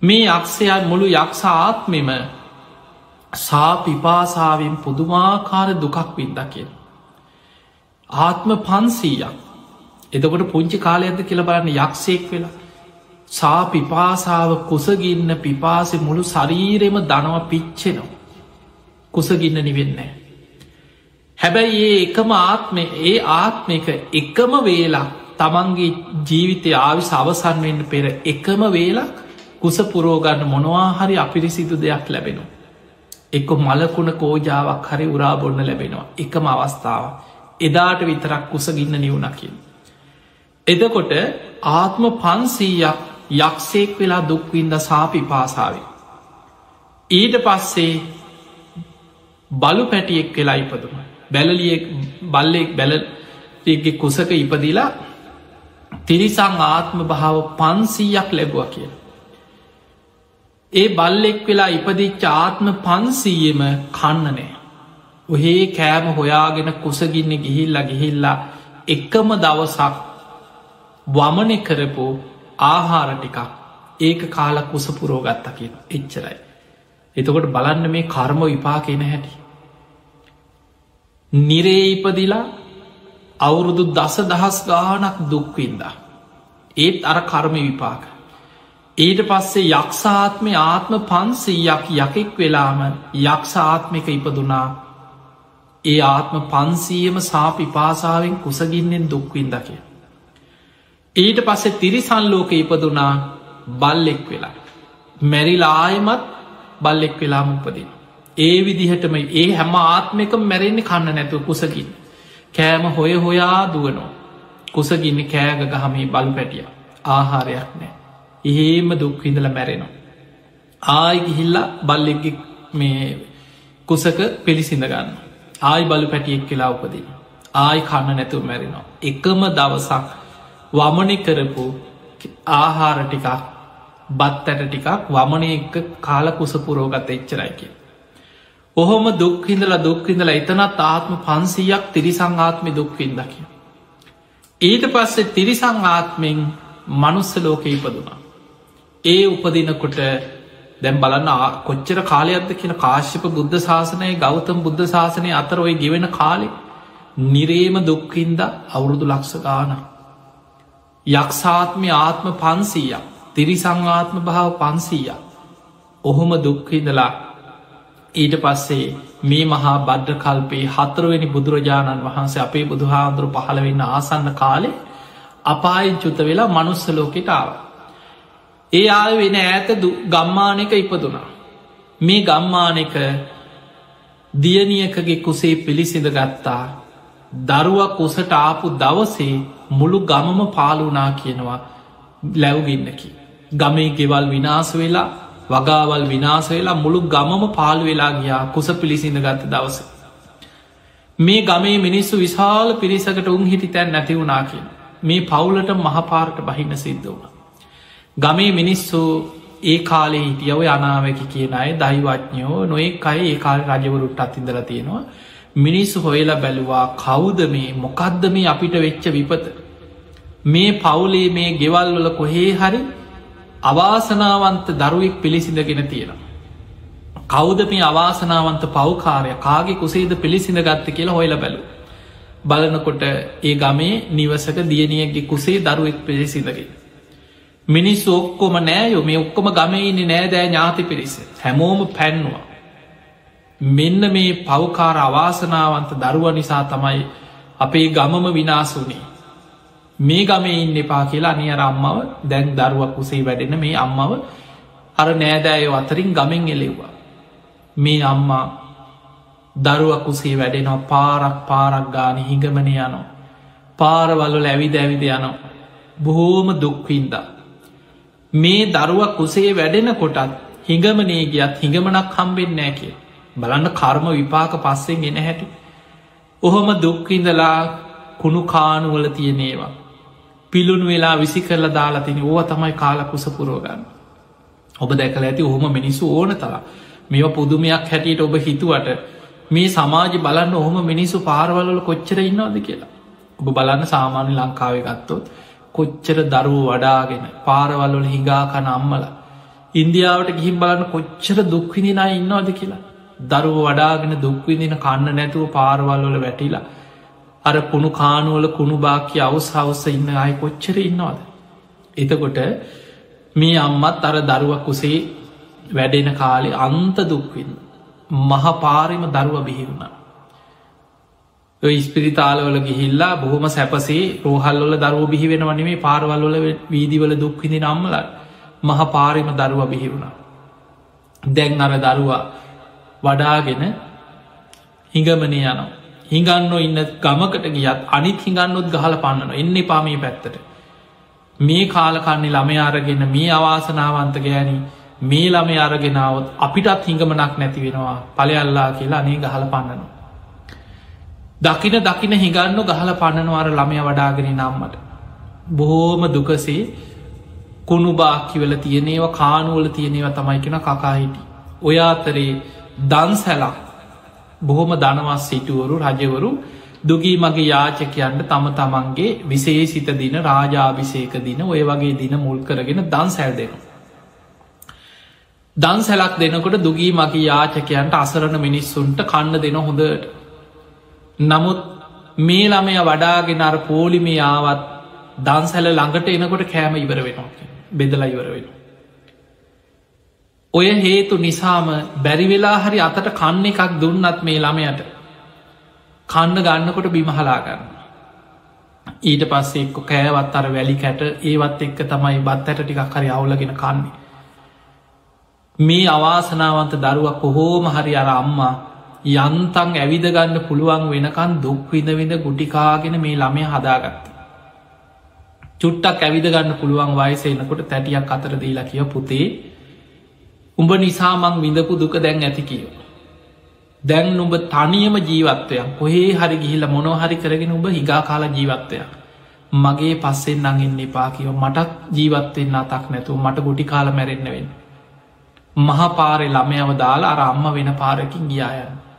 මේ යක්ෂයන් මුළු යක්ෂ ආත්මෙම සාපිපාසාාවෙන් පුදුමාකාර දුකක් වින්දකිය. ආත්ම පන්සීයක් එදකොට පුංචි කාලයද කියල බලන්න යක්ෂයෙක් වෙලා සා පිපාසාව කුසගින්න පිපාසෙ මුළු ශරීරෙම දනව පිච්චෙනවා. කුසගින්න නිවෙන්නේ. හැබැයි ඒ එකම ආත්මය ඒ ආත්මක එකම වේලා තමන්ගේ ජීවිතය ආවි සවසන් වෙන්න පෙර එකම වේලක් කුස පුරෝගන්න මොනවා හරි අපිරිසිදු දෙයක් ලැබෙනු. එක්ක මලකුණ කෝජාවක් හරි උරා බොන්න ලැබෙනවා එකම අවස්ථාව එදාට විතරක් කුසගින්න නිවුණකින්. එදකොට ආත්ම පන්සීයක් යක්ෂයෙක් වෙලා දුක්වින්ද සාපි පාසාාවේ. ඊට පස්සේ බලු පැටියෙක් වෙලා ඉපදුම බැලලියෙක් බල්ලෙක් බැලගේ කුසක ඉපදිලා තිරිසං ආත්ම භාව පන්සීයක් ලැබුව කිය. ඒ බල්ලෙක් වෙලා ඉපදිච්ච ආත්ම පන්සීයම කන්නනෑ. ඔහේ කෑම හොයාගෙන කුසගින්න ගිහිල්ලා ගිහිල්ලා එකම දවසක් වමනය කරපු ආහාර ටිකක් ඒක කාල කුසපුරෝ ගත්තකින් එච්චරයි. එතකොට බලන්න මේ කර්ම විපාකෙන හැටි. නිරේ ඉපදිලා අවුරුදු දස දහස් ගානක් දුක්වින්ද. ඒත් අර කර්ම විපාක. ඊට පස්සේ යක්ෂාත්මය ආත්ම පන්සීයක් යකෙක් වෙලාම යක්ෂාත්මික ඉපදුනා ඒ ආත්ම පන්සීයම සාපි පාසාාවෙන් කුසගින්නෙන් දුක්වින්දකිය. ඊට පස්සේ තිරිසල්ලෝක ඉපදුනා බල්ලෙක් වෙලා. මැරිලායමත් බල්ලෙක් වෙලාම උපදින. ඒ විදිහටම ඒ හැම ආත්මක මැරෙන්නේ කන්න නැතුව කුසකින්. කෑම හොය හොයා දුවනෝ. කුසගින්න කෑග ගහමේ බලු පැටිය ආහාරයක් නෑ. එහෙම දුක්විඳල මැරෙනවා. ආය ගිහිල්ලා බල්ලෙක් මේ කුසක පිළිසිඳ ගන්න. ආයි බලු පැටියෙක් කියලා උපදින. ආයි කන්න නැතුව මැරෙනවා. එකම දවසක් වමනි කරපු ආහාර ටිකක් බත් ඇට ටිකක් වමනය එක කාල කුසපුරෝගත එච්චරයි කිය. ඔහොම දුක්හිඳලා දුක්හිඳලා එතනත් ආත්ම පන්සීයක් තිරිසං ආත්මි දුක්වින්දකි. ඊට පස්සේ තිරිසං ආත්මෙන් මනුස්ස ලෝක ඉපදුනා. ඒ උපදිනකොට දැම් බලන්න කොච්චර කාලයක්ද කියන කාශ්‍යප බුද්ධ ශාසනය ගෞතම් බුද්ධ ශාසනය අතර ඔය ගෙවෙන කාලෙ නිරේම දුක්කින්ද අවුරුදු ලක්ෂ ගාන. යක්ෂාත්මය ආත්ම පන්සීයක් තිරිසංආත්ම භාව පන්සීයක් ඔහොම දුක්හිදලා ඊට පස්සේ මේ මහා බද්ධ කල්පේ හතරවෙනි බුදුරජාණන් වහන්සේ අපේ බුදුහාන්දුරු පහළවෙන්න ආසන්න කාලේ අපායෙන් චුත වෙලා මනුස්සලෝකෙටාව. ඒ ආය වෙන ඈත ගම්මානක ඉපදුනා. මේ ගම්මානක දියනියකගේ කුසේ පිළිසිඳ ගත්තා දරුවක් උසට ආපු දවසේ මුළු ගමම පාලුනා කියනවා ලැව්ගින්නකි. ගමේ ගෙවල් විනාස වෙලා වගාවල් විනාස වෙලා මුළු ගමම පාලු වෙලා ගියා කුස පිළිසිඳ ගත්ත දවස. මේ ගමේ මිනිස්සු විශාල පිරිසකට උන් හිටි තැන් නැති වුනා කියෙන් මේ පවුලට මහපාරට බහින්න සිද්ධ වුණ. ගමේ මිනිස්සු ඒ කාලේ හිටියව අනාවකි කියන අය දයිවඥෝ නොයෙක් අයි ඒ කාල රජවරුට් අත්තිදල තියෙනවා මිනිස්සු හොයලා බැලුවා කවුද මේ මොකක්ද මේ අපිට වෙච්ච විපත මේ පවුලේ මේ ගෙවල්වල කොහේ හරි අවාසනාවන්ත දරුවෙක් පිළිසිඳගෙන තියෙනවා. කෞද මේ අවාසනාවන්ත පවකාරය කාගේ කුසේද පිළිසිඳ ගත්ත කියලා හොයල බැලු. බලනකොට ඒ ගමේ නිවසක දියනියගේ කුසේ දරුවෙක් පිළිසිඳගෙන. මිනිස් ඔක්කොම නෑයෝ මේ ඔක්කොම ගමයින්නේ නෑදෑ ඥාති පිරිස හැමෝම පැන්නවා. මෙන්න මේ පවකාර අවාසනාවන්ත දරුව නිසා තමයි අපේ ගමම විනාසුනේ. මේ ගමේ ඉන්න එපා කියලා අනියර අම්මව දැන් දරුවක් උසේ වැඩෙන මේ අම්මව අර නෑදෑය අතරින් ගමෙන් එලෙව්වා. මේ අම්මා දරුවක් උසේ වැඩෙනවා පාරක් පාරක් ගාන හිඟමන යනවා. පාරවල්ල ඇවිද ඇවිද යනවා. බොහෝම දුක්වින්දා. මේ දරුවක් උසේ වැඩෙන කොටත් හිඟමනේ ගියත් හිඟමනක් හම්බෙන් නෑ කිය. බලන්න කර්ම විපාක පස්සෙන් ගෙන හැටි. ඔහොම දුක්විඳලා කුණු කානුවල තියනේවා. පිළුණු වෙලා විසි කරලා දාලා තින ඕව තමයි කාලකුස පුරෝගන්න. ඔබ දැකල ඇති ඔහොම මිනිස්සු ඕන තලා මෙ පුදුමයක් හැටියට ඔබ හිතුවට මේ සමාජ බලන්න ඔහොම මිනිස්සු පාරවලල කොච්චර ඉන්නවද කියලා. ඔබ බලන්න සාමාන්‍ය ලංකාව ගත්තොත් කොච්චර දරුව වඩාගෙන පාරවල්වල හිඟාකන අම්මල. ඉන්දියාවට ගිහිම් බලන්න කොච්චර දුක්විදිනා ඉන්නවාද කියලා. දරුව වඩාගෙන දුක්විදින කන්න නැතුව පාරවල්වල වැටිලා අර කුණු කානුවල කුණු බාක්‍ය අවස් හවස්ස ඉන්න අයි කොච්චර ඉන්නවාද. එතකොට මේ අම්මත් අර දරුවක් කුසේ වැඩෙන කාලේ අන්ත දුක්වින් මහ පාරිම දරුව බිහිවුණ. ස්පිරිතාලවල ගිහිල්ලා බොහොම සැපසේ රෝහල්වල දරුව බිහිවෙන වනිමේ පාරවල්වල වීදිවල දුක්විදි නම්මල මහ පාරිම දරුව බිහිවුණ. දැන් අර දරුවා වඩාගෙන හිඟමනේ යනවා. හිඟන්න ඉන්න ගමකට ගියත් අනිත් හිඟන්නොත් ගහල පන්නන එන්න පාමී පැත්තට. මේ කාලකන්නේ ළමය අරගෙන මේ අවාසනාවන්ත ගෑනී මේ ළමේ අරගෙනාවත් අපිටත් හිඟමනක් නැති වෙනවා පලයල්ලා කියලා අනේ ගහල පන්නනවා. දකින දකින හිගන්න ගහල පන්නනවාර ළමය වඩාගෙන නම්මට. බොහෝම දුකසේ කුණු බාක්කිවල තියනේව කානුවල තියනේව තමයි කෙන කකාහිටි. ඔය අතරේ දන්සැලක් බොහොම දනවස් සිටුවරු රජවරු දුගී මගේ යාචකයන්ට තම තමන්ගේ විශේසිත දින රාජාභිසේක දින ඔය වගේ දින මුල් කරගෙන දන් සැල් දෙනවා. දන් සැලක් දෙනකොට දුගී මගේ යාචකයන්ට අසරණ මිනිස්සුන්ට කන්න දෙන හොඳට. නමුත් මේ ළමය වඩාගෙන අර පෝලිමේ ආවත් දන්සැල ළඟට එනකොට කෑම ඉවර වෙනවා බෙදලා ඉවර වෙන. ඔය හේතු නිසාම බැරිවෙලා හරි අතට කන්න එකක් දුන්නත් මේ ළමයට කන්න ගන්නකොට බිමහලාගන්න. ඊට පස්සේ එක්ක කෑවත් අර වැලි කැට ඒවත් එක්ක තමයි බත් ඇට ටිකක් හරි අවුලගෙන කන්නේ. මේ අවාසනාවන්ත දරුවක් කොහෝම හරි අර අම්මා යන්තන් ඇවිදගන්න පුළුවන් වෙනකන් දුක්විද විඳ ගුටිකාගෙන මේ ළමය හදාගත්ත. චුට්ටක් ඇවිදගන්න පුළුවන් වයසේනකොට තැටියක් අතර දීලා කිය පුතේ උඹ නිසාමං විඳපු දුක දැන් ඇති කියව. දැන් නුඹ තනියම ජීවත්වයක් කොහේ හරි ගිහිල මොනොහරි කරගෙන උඹ හිගා කාල ජීවත්වයක්. මගේ පස්සෙන් නඟින් එපා කියව මටත් ජීවත්වෙන්න අතක් නැතුව මට ගුටි කාල මැරෙන්න්නවෙන්න. මහපාරෙ ළමයව දාලා අර අම්ම වෙන පාරකින් ගියායන්න.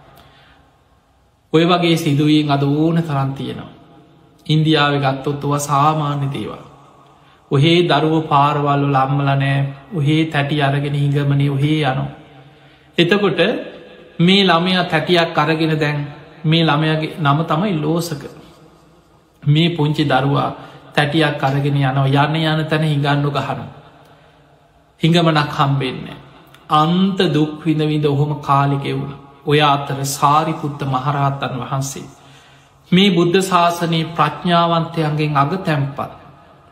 ඔය වගේ සිදුවීෙන් අද ඕන තරන් තියෙනවා. ඉන්දියාව ගත්තොත්තුව සාමාන්‍ය දේවල්. ඔහේ දරුව පාරවල්ලු ලම්මල නෑ ඔහේ තැටි අරගෙන හිඟමනේ ඔහේ යනෝ. එතකොට මේ ළමයා තැටියක් අරගෙන දැන් මේ ළමයගේ නම තමයි ලෝසක. මේ පුංචි දරුවා තැටියක් අරගෙන යනවා යන්න යන තැන හිඟන්නු ගහනු. හිඟමනක් හම්බෙන්නේ. අන්ත දුක් විඳවිඳ ඔහොම කාලිගෙවුණ. ඔය අතර සාරිපුත්ත මහරහත්තන් වහන්සේ. මේ බුද්ධ ශාසනයේ ප්‍රඥාවන්තයන්ගෙන් අග තැම්පත්.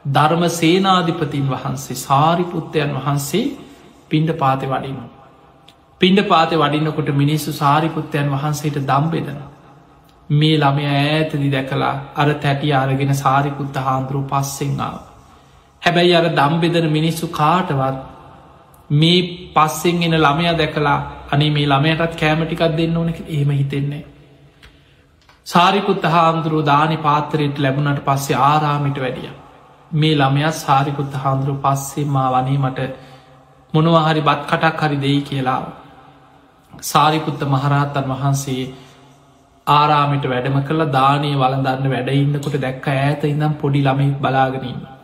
ධර්ම සේනාධිපතින් වහන්සේ සාරිපුත්තයන් වහන්සේ පින්ඩ පාති වඩිනු. පින්ඩ පාති වඩින්නකොට මිනිස්සු සාරිපුත්තයන් වහන්සේට දම්බෙදන. මේ ළමය ඈතදි දැකලා අර තැටි අරගෙන සාරිපුත්ත හාන්දුරු පස්සෙන්ආාව. හැබැයි අර දම්බෙදන මිනිස්සු කාටවත් මේ පස්සෙන් එන ළමය දැකලා අනේ මේ ළමයටත් කෑමටිකක් දෙන්න ඕනෙ එහෙම හිතෙන්නේ. සාරිකුත් හාමුදුරුව දානි පාතරයට ලැබුණට පස්සේ ආරාමිට වැඩිය. මේ ළමයත් සාරිකුත් හාමුදුරුව පස්සේ මා වනේ මට මොනවහරි බත් කටක් හරි දෙයි කියලා. සාරිකුත්ත මහරහත්තන් වහන්සේ ආරාමිට වැඩම කළ දානය වලදන්න වැඩඉන්නකොට දැක්ක ඇත ඉඳම් පොඩි ළමයි බලාගෙනන්න.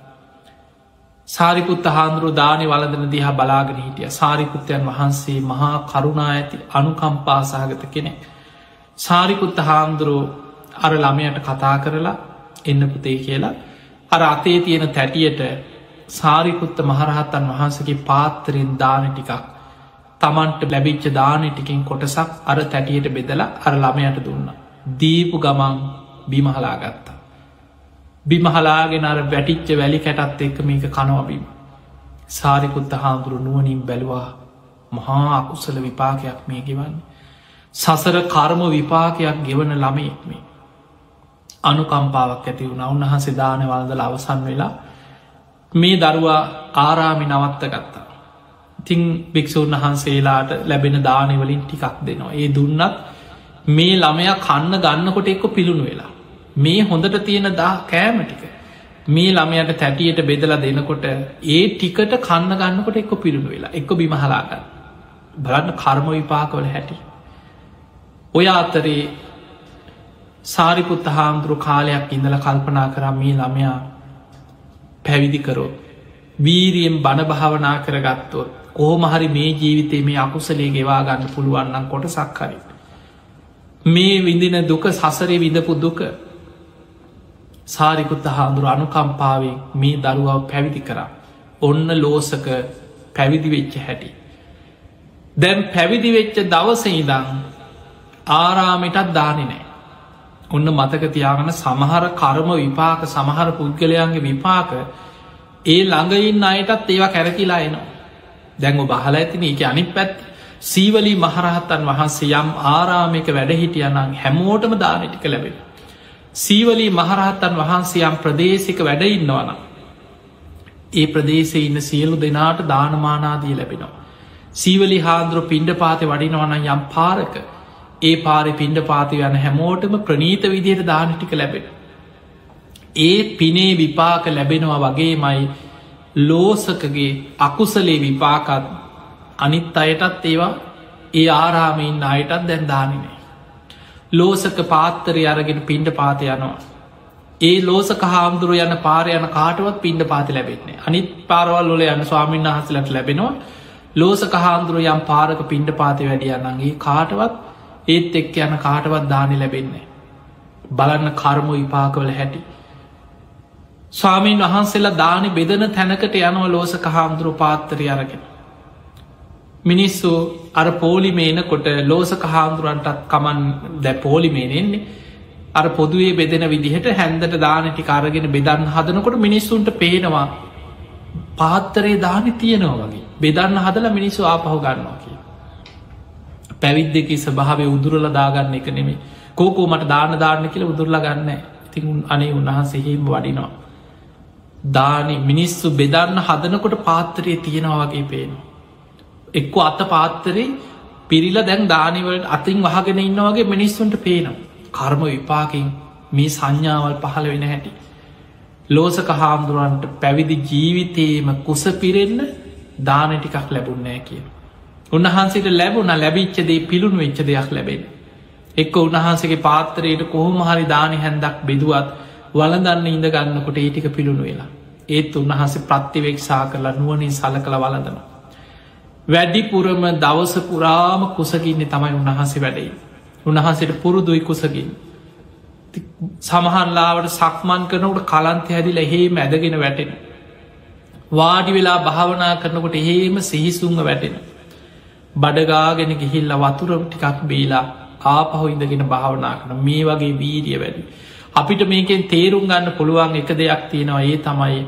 සාරිකුත් හාන්දුරු දානය වලදන දිහා බලාගෙන හිටිය සාරිකුත්තයන් වහන්සේ මහා කරුණා ඇති අනුකම්පා සහගත කෙනෙක්. සාරිකුත්ත හාමුදුරුව අර ළමයට කතා කරලා එන්න පුතේ කියලා අර අතේ තියෙන තැටියට සාරිකුත්ත මහරහත්තන් වහන්සගේ පාත්තරෙන් දාන ටිකක් තමන්ට ලැබිච්ච දානය ටිකින් කොටසක් අර තැටියට බෙදලා අර ළමයට දුන්න. දීපු ගමන් බිමහලා ගත්තා. බිමහලාගෙන අර වැටිච්ච වැලි කැටත් එක්ක මේක කනවබීම. සාරිකුත්ත හාමුදුරු නුවනින් බැලවා මහා අකුසල විපාකයක් මේ ගෙවන්නේ. සසර කර්ම විපාකයක් ගෙවන ළමයෙක්මේ. අනුකම්පාවක් ඇති වුණ උන්වහන්සේ දාන වලදල අවසන් වෙලා මේ දරුවා ආරාමි නවත්ත ගත්තා. තිං භික්‍ෂූන් වහන්සේලාට ලැබෙන දානවලින් ටිකක් දෙනවා. ඒ දුන්නත් මේ ළමය කන්න ගන්නකොට එක්ක පිළුණු වෙලා. මේ හොඳට තියෙන දා කෑම ටික. මේ ළමයට තැටියට බෙදලා දෙනකොට ඒ ටිකට කන්න ගන්නකොට එක්ක පිරුණු වෙලා එක්ක බිමහලාගන්න. බලන්න කර්ම විපාකවල හැටි. ඔය අතරේ සාරිපුත්ත හාමුදුරු කාලයක් ඉඳල කල්පනා කරම් මේ ළමයා පැවිදිකරෝ. වීරියෙන් බණ භාවනා කරගත්තොත් ඕමහරි මේ ජීවිතේ මේ අකුසලේ ගෙවා ගන්න පුළුවන්නම් කොට සක්කරි. මේ විඳින දුක සසරේ විඳපු දුක සාරිකුත්ත හාමුදුරු අනුකම්පාවෙන් මේ දරුවාව පැවිදි කරා. ඔන්න ලෝසක පැවිදි වෙච්ච හැටි. දැම් පැවිදි වෙච්ච දවස ඉදං ආරාමිටත් දානෙ නෑ. ඔන්න මතක තියාගන සමහර කර්ම විපාක සමහර පුද්ගලයන්ගේ විපාක ඒ ළඟයින් අයටත් ඒවා කැරකිලා එනවා. දැංග බහල ඇතින එක අනි පැත් සීවලී මහරහත්තන් වහන්සේ යම් ආරාමික වැඩහිටියනං හැමෝටම දානටික ලැබෙන. සීවලී මහරහත්තන් වහන්සේ යම් ප්‍රදේශික වැඩඉන්නවන. ඒ ප්‍රදේශය ඉන්න සියලු දෙනාට දානමානාදී ලැබෙනවා. සීවලි හාන්දුර පිණ්ඩ පාති වඩිනවන යම් පාරක ඒ පාරි පිණ්ඩ පාති යන හැමෝටම ප්‍රනීත විදියට දානටික ලැබෙන. ඒ පිනේ විපාක ලැබෙනවා වගේ මයි ලෝසකගේ අකුසලේ විපාකත් අනිත් අයටත් ඒවා ඒ ආරාමයින් අයටත් දැන් දානිනේ. ලෝසක පාත්තරය අරගෙන පිණ්ඩ පාත යනවා. ඒ ලෝසක හාමුදුරු යන පාර යන කාටවත් පිණ්ඩ පාති ලැබෙන්නේ අනිත් පාරවල් ොල යන ස්වාමින් වහසලට ලැබෙනවා ලෝසක හාමුදුරු යම් පාරක පිණ්ඩ පාති වැඩියන්නගේ කාටවත් ඒත් එක් යන කාටවත් දානි ලැබෙන්නේ. බලන්න කර්ම විපාකවල හැටි. ස්වාමීන් වහන්සේලා දානි බෙදන තැනකට යනව ලෝසක හාමුදුරු පාත්තරය අරගෙන. මිනිස්සු අර පෝලිමේන කොට ලෝසක හාමුදුරන්ටත් කමන් දැ පෝලිමේනෙන්නේ අර පොදුවේ බෙදෙන විදිහට හැන්දට දානටි කාරගෙන බෙදන්න හදනකොට මිනිස්සුන්ට පේනවා පාත්තරේ දානි තියෙනවා වගේ බෙදන්න හදල මිනිස්සු ආපහු ගන්නවා කිය. පැවිද්දකි ස්භාවය උදුරල දාගන්න එක නෙමේ කෝකෝ මට දාන දාන්න කියල උදුරලා ගන්න ඉතින් අනේ උන්වහන්සේහෙම වඩිනවා. දානි මිනිස්සු බෙදන්න හදනකොට පාත්තරය තියෙනවා වගේ පේනවා. එක්කු අත පාත්තරේ පිරිල දැන් දානිවලට අතින් වහගෙන ඉන්නවගේ මිනිස්සුන්ට පේනවා. කර්ම විපාකින් මේ සංඥාවල් පහළ වෙන හැටි. ලෝසක හාමුදුරුවන්ට පැවිදි ජීවිතයේම කුස පිරෙන්න දාන ටිකක් ලැබුන්නෑ කිය. උන්වහන්සේට ලැබුණ ලැබිච්චදේ පිළුණු වෙච්ච දෙයක් ලැබෙන. එක්ක උන්වහන්සගේ පාත්තරයට කොහොම හරි දානි හැන්දක් බෙදුවත් වලදන්න ඉඳ ගන්නකොට ඒටික පිළුණු වෙලා. ඒත් උන්වහන්සේ ප්‍රත්තිවෙක්ෂා කරලා නුවනින් සල කළ වලදනවා. වැඩිපුරම දවස පුරාම කුසගින්නේ තමයි උන්වහන්සේ වැඩයි. උන්වහන්සේට පුරුදුයි කුසගින්. සමහන්ලාවට සක්මන් කරනකට කලන්ත හැදිල එහෙම ඇදගෙන වැටෙන. වාඩි වෙලා භාවනා කරනකොට එහෙම සිහිසුන්ව වැටෙන. බඩගාගෙන ගිහිල්ල වතුර ටිකක් බේලා ආපහු ඉඳගෙන භාවනා කන මේ වගේ වීරිය වැඩි. අපිට මේකෙන් තේරුම් ගන්න පුළුවන් එක දෙයක් තියෙනවා ඒ තමයි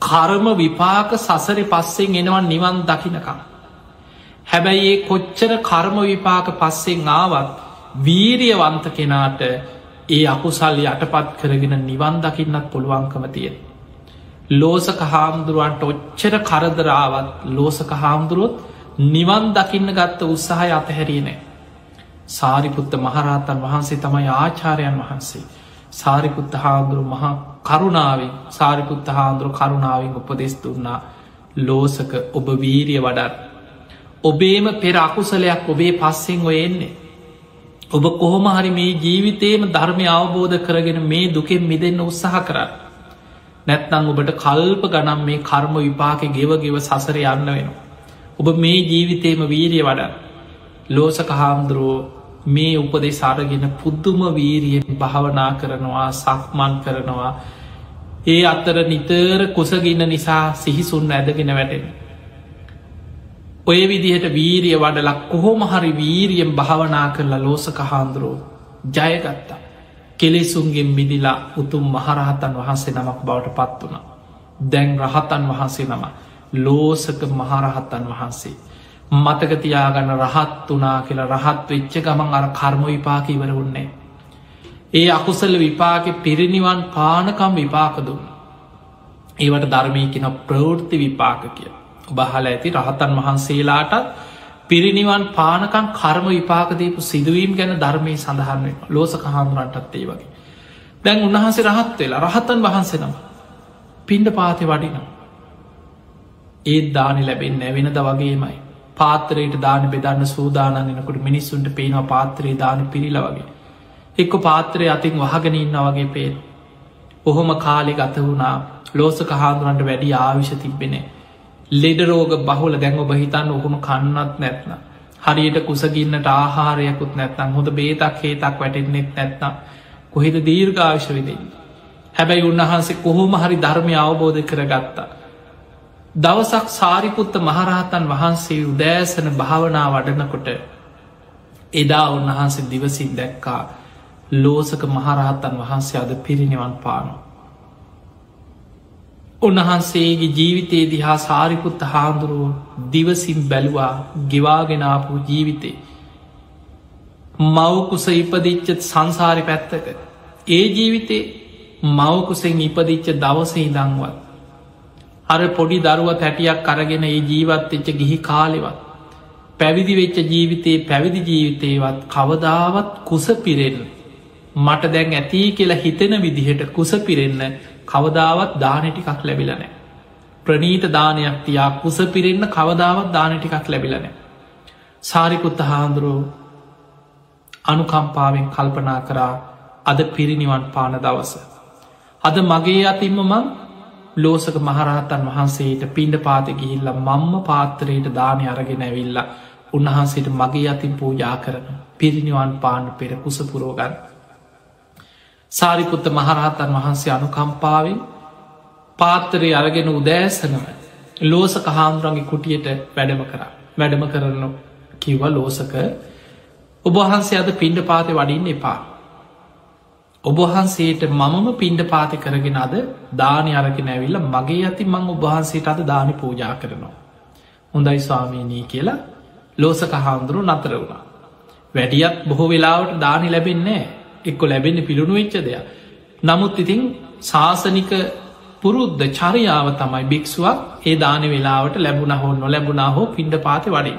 කර්ම විපාක සසරි පස්සෙන් එනවා නිවන් දකිනකම්. හැබැයි ඒ කොච්චර කර්ම විපාක පස්සෙන් ආවත් වීරියවන්ත කෙනාට ඒ අකුසල් යටපත් කරගෙන නිවන් දකින්නත් පුළුවන්කම තියෙන. ලෝසක හාමුදුරුවන්ට ඔච්චර කරදරාවත් ලෝසක හාමුදුරුවොත් නිවන් දකින්න ගත්ත උත්සාහය අතහැරිය නෑ. සාරිපුත්ත මහරහතන් වහන්සේ තමයි ආචාරයන් වහන්සේ. සාරිපුත්ත හාමුදුරු මහා කරුණාවෙන් සාරිපුත්ත හාමුදුරු කරුණාවෙන් උපදෙස් දුන්නා ලෝසක ඔබ වීරිය වඩත්. ඔබේම පෙර අකුසලයක් ඔබේ පස්සෙන් ඔය එන්නේ. ඔබ කොහොම හරි මේ ජීවිතේම ධර්මය අවබෝධ කරගෙන මේ දුකෙන් මිදන්න උත්සාහ කරන්න. නැත්නං ඔබට කල්ප ගනම් මේ කර්ම විපාක ගෙව ගෙව සසර යන්න වෙන. ඔබ මේ ජීවිතේම වීරිය වඩ ලෝසක හාමුදුරුවෝ මේ උපදේ සාරගෙන පුද්දුම වීරියෙන් භාවනා කරනවා සක්මන් කරනවා ඒ අත්තර නිතර කුසගින්න නිසා සිහිසුන් ඇදගෙන වැටෙන. ඔය විදිහට වීරිය වඩලක් කොහොම හරි වීරියෙන් භාවනා කරලා ලෝසක හාන්දුරෝ ජයගත්තා. කෙලෙසුන්ගෙන් මිදිලා උතුම් මහරහතන් වහන්සේ නමක් බවට පත් වුණ. දැන් රහතන් වහන්සේ නම ලෝසක මහරහත්තන් වහන්සේ. මතකතියාගන්න රහත් වනා කියලා රහත් වෙච්ච ගමන් අර කර්ම විපාක ඉවර උන්නේ. ඒ අකුසල විපාක පිරිනිවන් පානකම් විපාක දුන්න. ඒවට ධර්මය කියෙන ප්‍රවෘත්ති විපාක කිය. ඔබහල ඇති රහතන් වහන්සේලාටත් පිරිනිවන් පානකන් කර්ම විපාකදීපු සිදුවීම් ගැන ධර්මය සඳහන් වෙන ලෝසක හාමුරන්ටත් ඒ වගේ. දැන් උන්වහන්සේ රහත් වෙලා රහතන් වහන්සේනම පින්ඩ පාති වඩිනම්. ඒත් දානි ලැබෙන් නැවෙනද වගේමයි. පාතරයට දාන බෙදන්න සූදානන්නනකොට මිනිස්සුන්ට පේනවා පාත්‍රයේ දාන පිරිල වගේ. එක්ක පාත්‍රය අතින් වහගෙන ඉන්න වගේ පේන. ඔහොම කාලෙ ගත වුණා ලෝසක හාමුදුරන්ට වැඩි ආවිශ තිබෙනේ ලෙඩරෝග බහුල දැන් ඔබ හිතන්න ඔහොම කන්නත් නැත්න. හරියට කුසගින්නට ආහාරයකුත් නැත්නම් හොඳ බේතක් හේතක් වැටෙන්නෙත් නැත්නම් කොහෙද දීර්ඝාවිශ විදෙන්. හැබැයි උන්වහන්සේ කොහොම හරි ධර්මය අවබෝධ කරගත්තා. දවසක් සාරිපුත්ත මහරහතන් වහන්සේ උදෑසන භාවනා වඩනකොට එදා උන්වහන්සේ දිවසින් දැක්කා ලෝසක මහරහත්තන් වහන්සේ අද පිරිනිවන් පානවා. උන්වහන්සේගේ ජීවිතයේ දිහා සාරිකුත්ත හාන්දුරුව දිවසිම් බැලුවා ගෙවාගෙනාපු ජීවිතේ. මවකුස ඉපදිච්චත් සංසාරි පැත්තක. ඒ ජීවිතේ මවකුසෙන් ඉපදිච්ච දවසහි දංවත්. අර පොඩි දරුව තැටියක් අරගෙන ඒ ජීවත්වෙච්ච ගිහි කාලෙවත්. පැවිදි වෙච්ච ජීවිතයේ පැවිදි ජීවිතයවත් කවදාවත් කුස පිරෙන්. මට දැන් ඇති කියලා හිතෙන විදිහට කුස පිරෙන්න කවදාවත් දානටිකක් ලැබිලනෑ. ප්‍රනීත දානයක් තියා කුස පිරෙන්න්න කවදාවත් දානටිකක් ලැබිලනෑ. සාරිකුත්ත හාන්දුරුව අනුකම්පාවෙන් කල්පනා කරා අද පිරිනිවන් පාන දවස. අද මගේ අතින්ම මං ලෝසක මහරහතන් වහන්සේට පින්ඩ පාත ගිහිල්ල මම්ම පාත්තරයට දානය අරගෙන ඇවිල්ලා උන්වහන්සේට මගේ අතින් පූජා කරන පිරිනිවන් පාන්න පෙර කුස පුරෝගන්න. සාරිපුත්ත මහරහතන් වහන්සේ අනුකම්පාවෙන් පාත්තරය අරගෙන උදෑසනම ලෝසක හාමුදුරන්ගේ කුටියට වැඩම කර වැඩම කරන කිව්ව ලෝසක ඔබහන්සේ අද පින්ඩ පාති වඩින්න එපා. ඔබහන්සේට මමම පින්ඩ පාති කරගෙන අද දානය අරගෙන ඇවිල්ල මගේ ඇති මං ඔබහන්සේට අද දානි පූජා කරනවා. හොඳයි ස්වාමීනී කියලා ලෝසක හාමුදුරු නතර වුණා. වැඩියත් බොහෝ වෙලාවට දානි ලැබෙන්නේ එක්කො ලැබෙන්නේ පිළුණු වෙච්ච දෙයක්. නමුත් ඉතින් ශාසනික පුරුද්ධ චරියාව තමයි භික්ෂුවක් ඒ දාන වෙලාවට ලැබුණ හෝ නොලැබුණා හෝ පින්ඩ පාති වඩින්.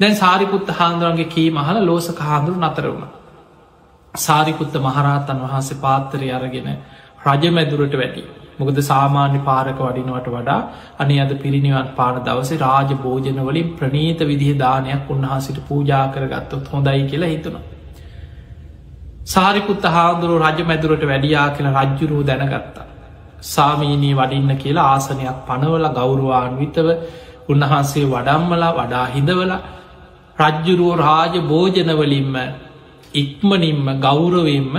දැන් සාරිපුත්ත හාන්දුරන්ගේ කී මහල ලෝසක හාන්දුරු නතර වුණ. සාරිපුත්ත මහරහතන් වහන්සේ පාත්තරය අරගෙන රජමැදුරට වැටි. මොකද සාමාන්‍ය පාරක වඩිනුවට වඩා අනේ අද පිරිනිවන් පාන දවස රාජ භෝජනවලින් ප්‍රනීත විදිහ දානයක් උන්වහසිට පූජා කරගත්තොත් හොඳයි කියලා හිතුනවා. සාරිපුත්ත හාදුරු රජ මැදුරට වැඩියා කියලා රජ්ජුරුව දැනගත්තා. සාමීනී වඩින්න කියලා ආසනයක් පනවල ගෞරවාන්විතව උන්වහන්සේ වඩම්මලා වඩා හිදවල රජ්ජුරුවෝ රාජ භෝජනවලින්ම ඉක්මනින්ම ගෞරවෙන්ම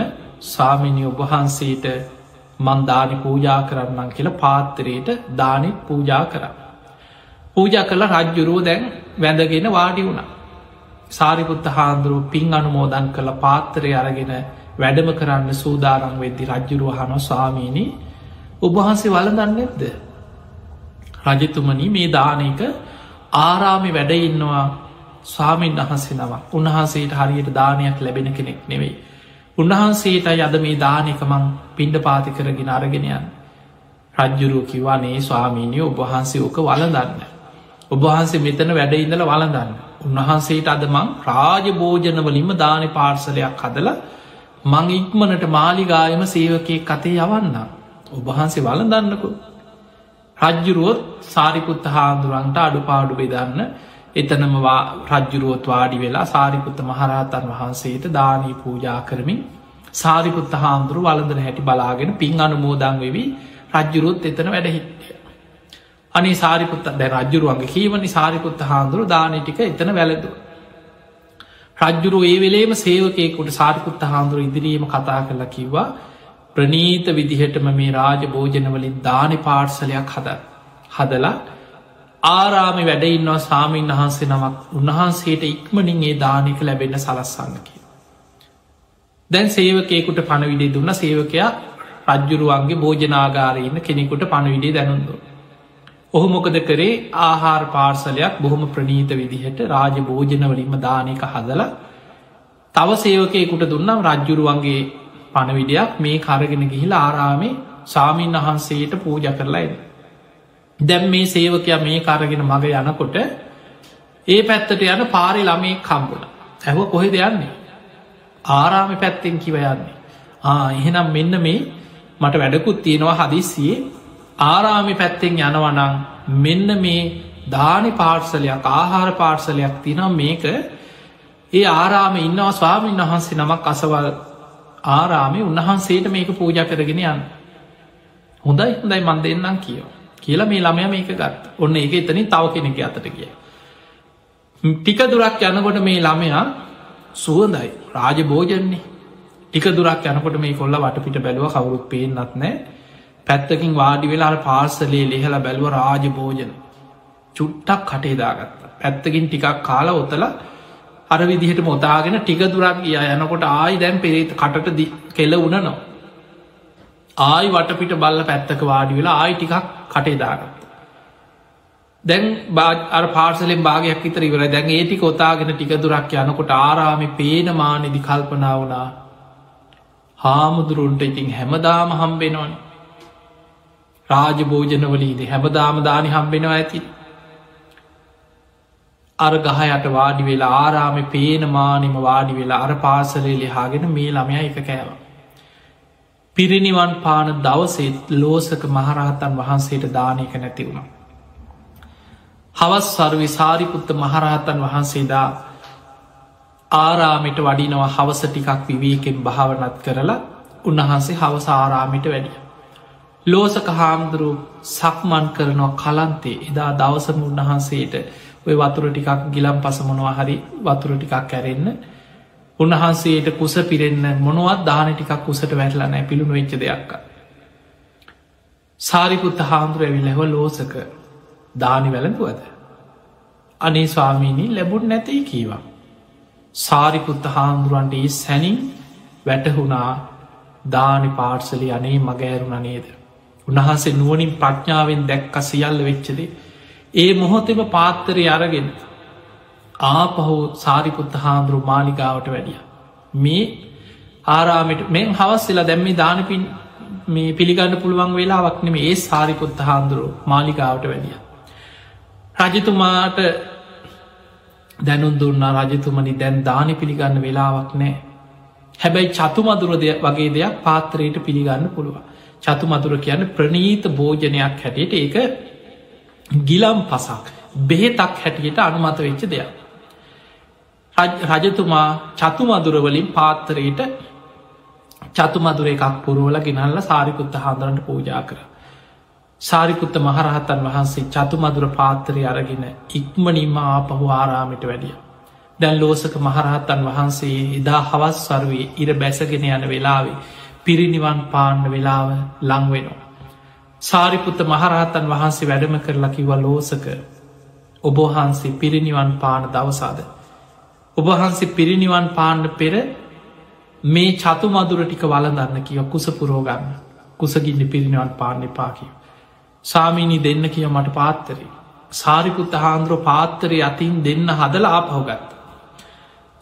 සාමිනි ඔබහන්සේට මන්දානි පූජා කරන්නම් කියලා පාත්තරයට දානෙත් පූජා කර. පූජා කළ රජ්ජුරුව දැන් වැඳගෙන වාඩි වුණා. සාරිපුත්ත හාන්දුරුව පින් අනුමෝදන් කළ පාත්තරය අරගෙන වැඩම කරන්න සූදාරං වෙද්දි රජ්ජුරුව හන ස්වාමීණී ඔබහන්සේ වලදන්න ඇද්ද. රජතුමනි මේ දානක ආරාමි වැඩඉන්නවා ස්වාමීන් වහන්සේ නම උන්වහන්සේට හරියට දානයක් ලැබෙන කෙනෙක් නෙවෙයි. උන්වහන්සේට යද මේ දානකමං පින්ඩ පාති කරගෙන අරගෙනයන්. රජ්ජුරුව කිවානේ ස්වාමීනය ඔබහන්සේ ඕක වලදන්න. ඔබහන්සේ මෙතන වැඩඉඳල වලදන්න. උන්වහන්සේට අදමං රාජ භෝජනවලින්ම දාන පාර්සලයක් හදල මං ඉක්මනට මාලිගායම සේවකය කතේ යවන්න. ඔබහන්සේ වලදන්නකු. රජ්ජුරුවොත් සාරිපුත්ත හාදුරන්ට අඩුපාඩු බෙදන්න එතනම රජ්ජුරුවොත් වාඩි වෙලා සාරිපුත්ත මහරහතන් වහන්සේට දානී පූජා කරමින් සාරිපුත්ත හාමුදුරු වලඳන හැටි බලාගෙන පින් අනුමෝදං වෙවී රජ්ජුරුවොත් එතන වැඩහිටිය. අනි සාරිපුත්ත දැ රජ්ජුරුවන්ගේ කීවනි සාරිපුත්ත හාන්දුරු දානටික එතන වැලදු. රජ්ජුරු ඒ වෙලේම සේවකයෙකුට සාරිපුත්ත හාන්දුරු ඉදිරීම කතා කරලා කිව්වා ප්‍රනීත විදිහටම මේ රාජ භෝජනවලින් දානි පාර්සලයක් හද හදලා ආරාමි වැඩඉන්නවා සාමීන් වහන්සේ නමක් උන්වහන්සේට ඉක්මනින් ඒ දානික ලැබෙන්න සලස්සන්න කිය. දැන් සේවකයකුට පණවිඩේ දුන්න සේවකයා රජ්ජුරුවන්ගේ භෝජනාගාරයන්න කෙනෙකුට පණවිඩේ දැනුන්දුු. ඔහු මොකද කරේ? ආහාර පාර්සලයක් බොහොම ප්‍රනීත විදිහට රාජ භෝජනවලින්ම දානක හදල තව සේවකයකුට දුන්නම් රජ්ජුරුවන්ගේ පණවිඩයක් මේ කරගෙන ගිහිල ආරාමේ සාමීන් වහන්සේට පූජ කරලායිද. දැම් මේ සේවකයා මේ කරගෙන මග යනකොට ඒ පැත්තට යන පාරි ළමේ කම්බුණ ඇව කොහෙ දෙයන්නේ ආරාමි පැත්තෙන් කිව යන්නේ. ආ එහෙනම් මෙන්න මේ මට වැඩකුත් තියෙනවා හදිස්සියේ. ආරාමි පැත්තෙන් යනවනං මෙන්න මේ දානි පාර්සලයක් ආහාර පාර්සලයක් තිනම් මේක ඒ ආරාම ඉන්නවා ස්වාමීන් වහන්සේ නමක් අසවල් ආරාමි උන්වහන්සේට මේක පූජ කරගෙන යන්න. හොඳයි හොඳයි මන් දෙන්නම් කියව. කියලා මේ ළමය මේක ගත් ඔන්න ඒක එතනින් තව කෙනෙක අතට කිය ටික දුරක් යනකොට මේ ළමයා සුවදයි රාජ භෝජන්නේ ටික දුරක් යනකොට මේ කොල්ල වටපිට බැලුව කවුරුත් පේෙන්න්නත් නෑ පැත්තකින් වාඩි වෙලා පාර්සලේ ලෙහල බැලුව රාජ භෝජන චුට්ටක් කටේදාගත්ත පැත්තකින් ටිකක් කාලා ඔතල අර විදිහට මොතාගෙන ටික දුරක් ගිය. යනකොට ආයි දැන් පෙරේත කටට කෙල උනනවා. ආයි වටපිට බල්ල පැත්තක වාඩි වෙලා ආයි ටිකක් කටේදාගත්ත. දැන් අර පාර්සලෙන් භාගයක් විතර ඉවර දැන් ඒටි කොතාගෙන ටික දුරක් යනකොට ආරාමි පේනමානෙදි කල්පනා වනා හාමුදුරුන්ට ඉතින් හැමදාම හම්බෙනවන රාජභෝජනවලීද හැමදාම දානි හම්බෙනවා ඇති අර ගහයට වාඩි වෙලා ආරාමි පේනමානිම වාඩි වෙලා අර පාසලේ ලිහාගෙන මේ ළමය එක කෑව. පිරිනිවන් පාන දවසෙත් ලෝසක මහරහතන් වහන්සේට දානයක නැති වුණා. හවස් සර්වි සාරිපුත්ත මහරහතන් වහන්සේදා ආරාමිට වඩිනවා හවස ටිකක් විවේකෙන් භාවනත් කරලා උන්වහන්සේ හවස ආරාමිට වැඩිය. ලෝසක හාමුදුරු සක්මන් කරනවා කලන්තේ එදා දවසම උන්වහන්සේට ඔය වතුර ටිකක් ගිලම් පස මොනවා හරි වතුර ටිකක් කැරෙන්න උන්වහන්සේට කුස පිරෙන්න්න මොනුවත් දාන ටිකක් කුසට වැටලා නෑ පිළුණු වෙච්ච දෙයක්ක. සාරිකුත්ත හාමුදුර ඇවිල්ලහව ලෝසක දානි වැළඳුවද. අනේ ස්වාමීණී ලැබුන් නැතයි කීවා. සාරිකුත්ත හාමුදුරුවන්ට ඒ සැනින් වැටහුණා දානි පාර්සලි අනේ මගෑරුණ නේද. උන්වහන්සේ නුවනින් ප්‍රඥාවෙන් දැක්ක සියල්ල වෙච්චදේ ඒ මොහොතෙම පාත්තරය අරගෙන ආපහු සාරිපුත්ත හාමුදුරු මාලිකාවට වැඩිය. මේ ආරාමට මෙන් හවස් වෙලා දැම්මි දානපින් මේ පිළිගන්න පුළුවන් වෙලාවක් නෙම ඒ සාරිපුත්ත හාමුදුරු මාලිකාවට වැඩිය. රජතුමාට දැනුන් දුන්නා රජතුමනි දැන් දානි පිළිගන්න වෙලාවක් නෑ. හැබැයි චතුමදුරද වගේ දෙයක් පාත්‍රයට පිළිගන්න පුළුව. චතුමදුර කියන්න ප්‍රනීත භෝජනයක් හැටියට ඒක ගිලම් පසක් බෙහෙතක් හැටියට අනුමත වෙච්ච දෙයක්. රජතුමා චතුමදුරවලින් පාත්තරයට චතුමදුර එකක් පුරුවල ගෙනල්ල සාරිකුත්ත හාදරන්ට පූජා කර. සාරිකුත්ත මහරහතන් වහන්සේ චතුමදුර පාත්තරය අරගෙන ඉක්මනින්ම ආපහු ආරාමිට වැඩිය. දැන් ලෝසක මහරහතන් වහන්සේ එදා හවස් වරුවේ ඉර බැසගෙන යන වෙලාවේ පිරිනිවන් පාණ්ඩ වෙලාව ලංවෙනවා. සාරිපුත්ත මහරහතන් වහන්සේ වැඩම කරලා කිව ලෝසක ඔබහන්සේ පිරිනිවන් පාන දවසාද. ඔබහන්සේ පිරිනිවන් පාණ්ඩ පෙර මේ චතු මදුර ටික වලදන්න කිය කුස පුරෝගන්න කුසගින්න පිරිනිවන් පාන්න පාකිව. සාමීනී දෙන්න කිය මට පාත්තරේ. සාරිපුත්ත හාන්දුරුව පාත්තරය අතින් දෙන්න හදල ආපහුගත්ත.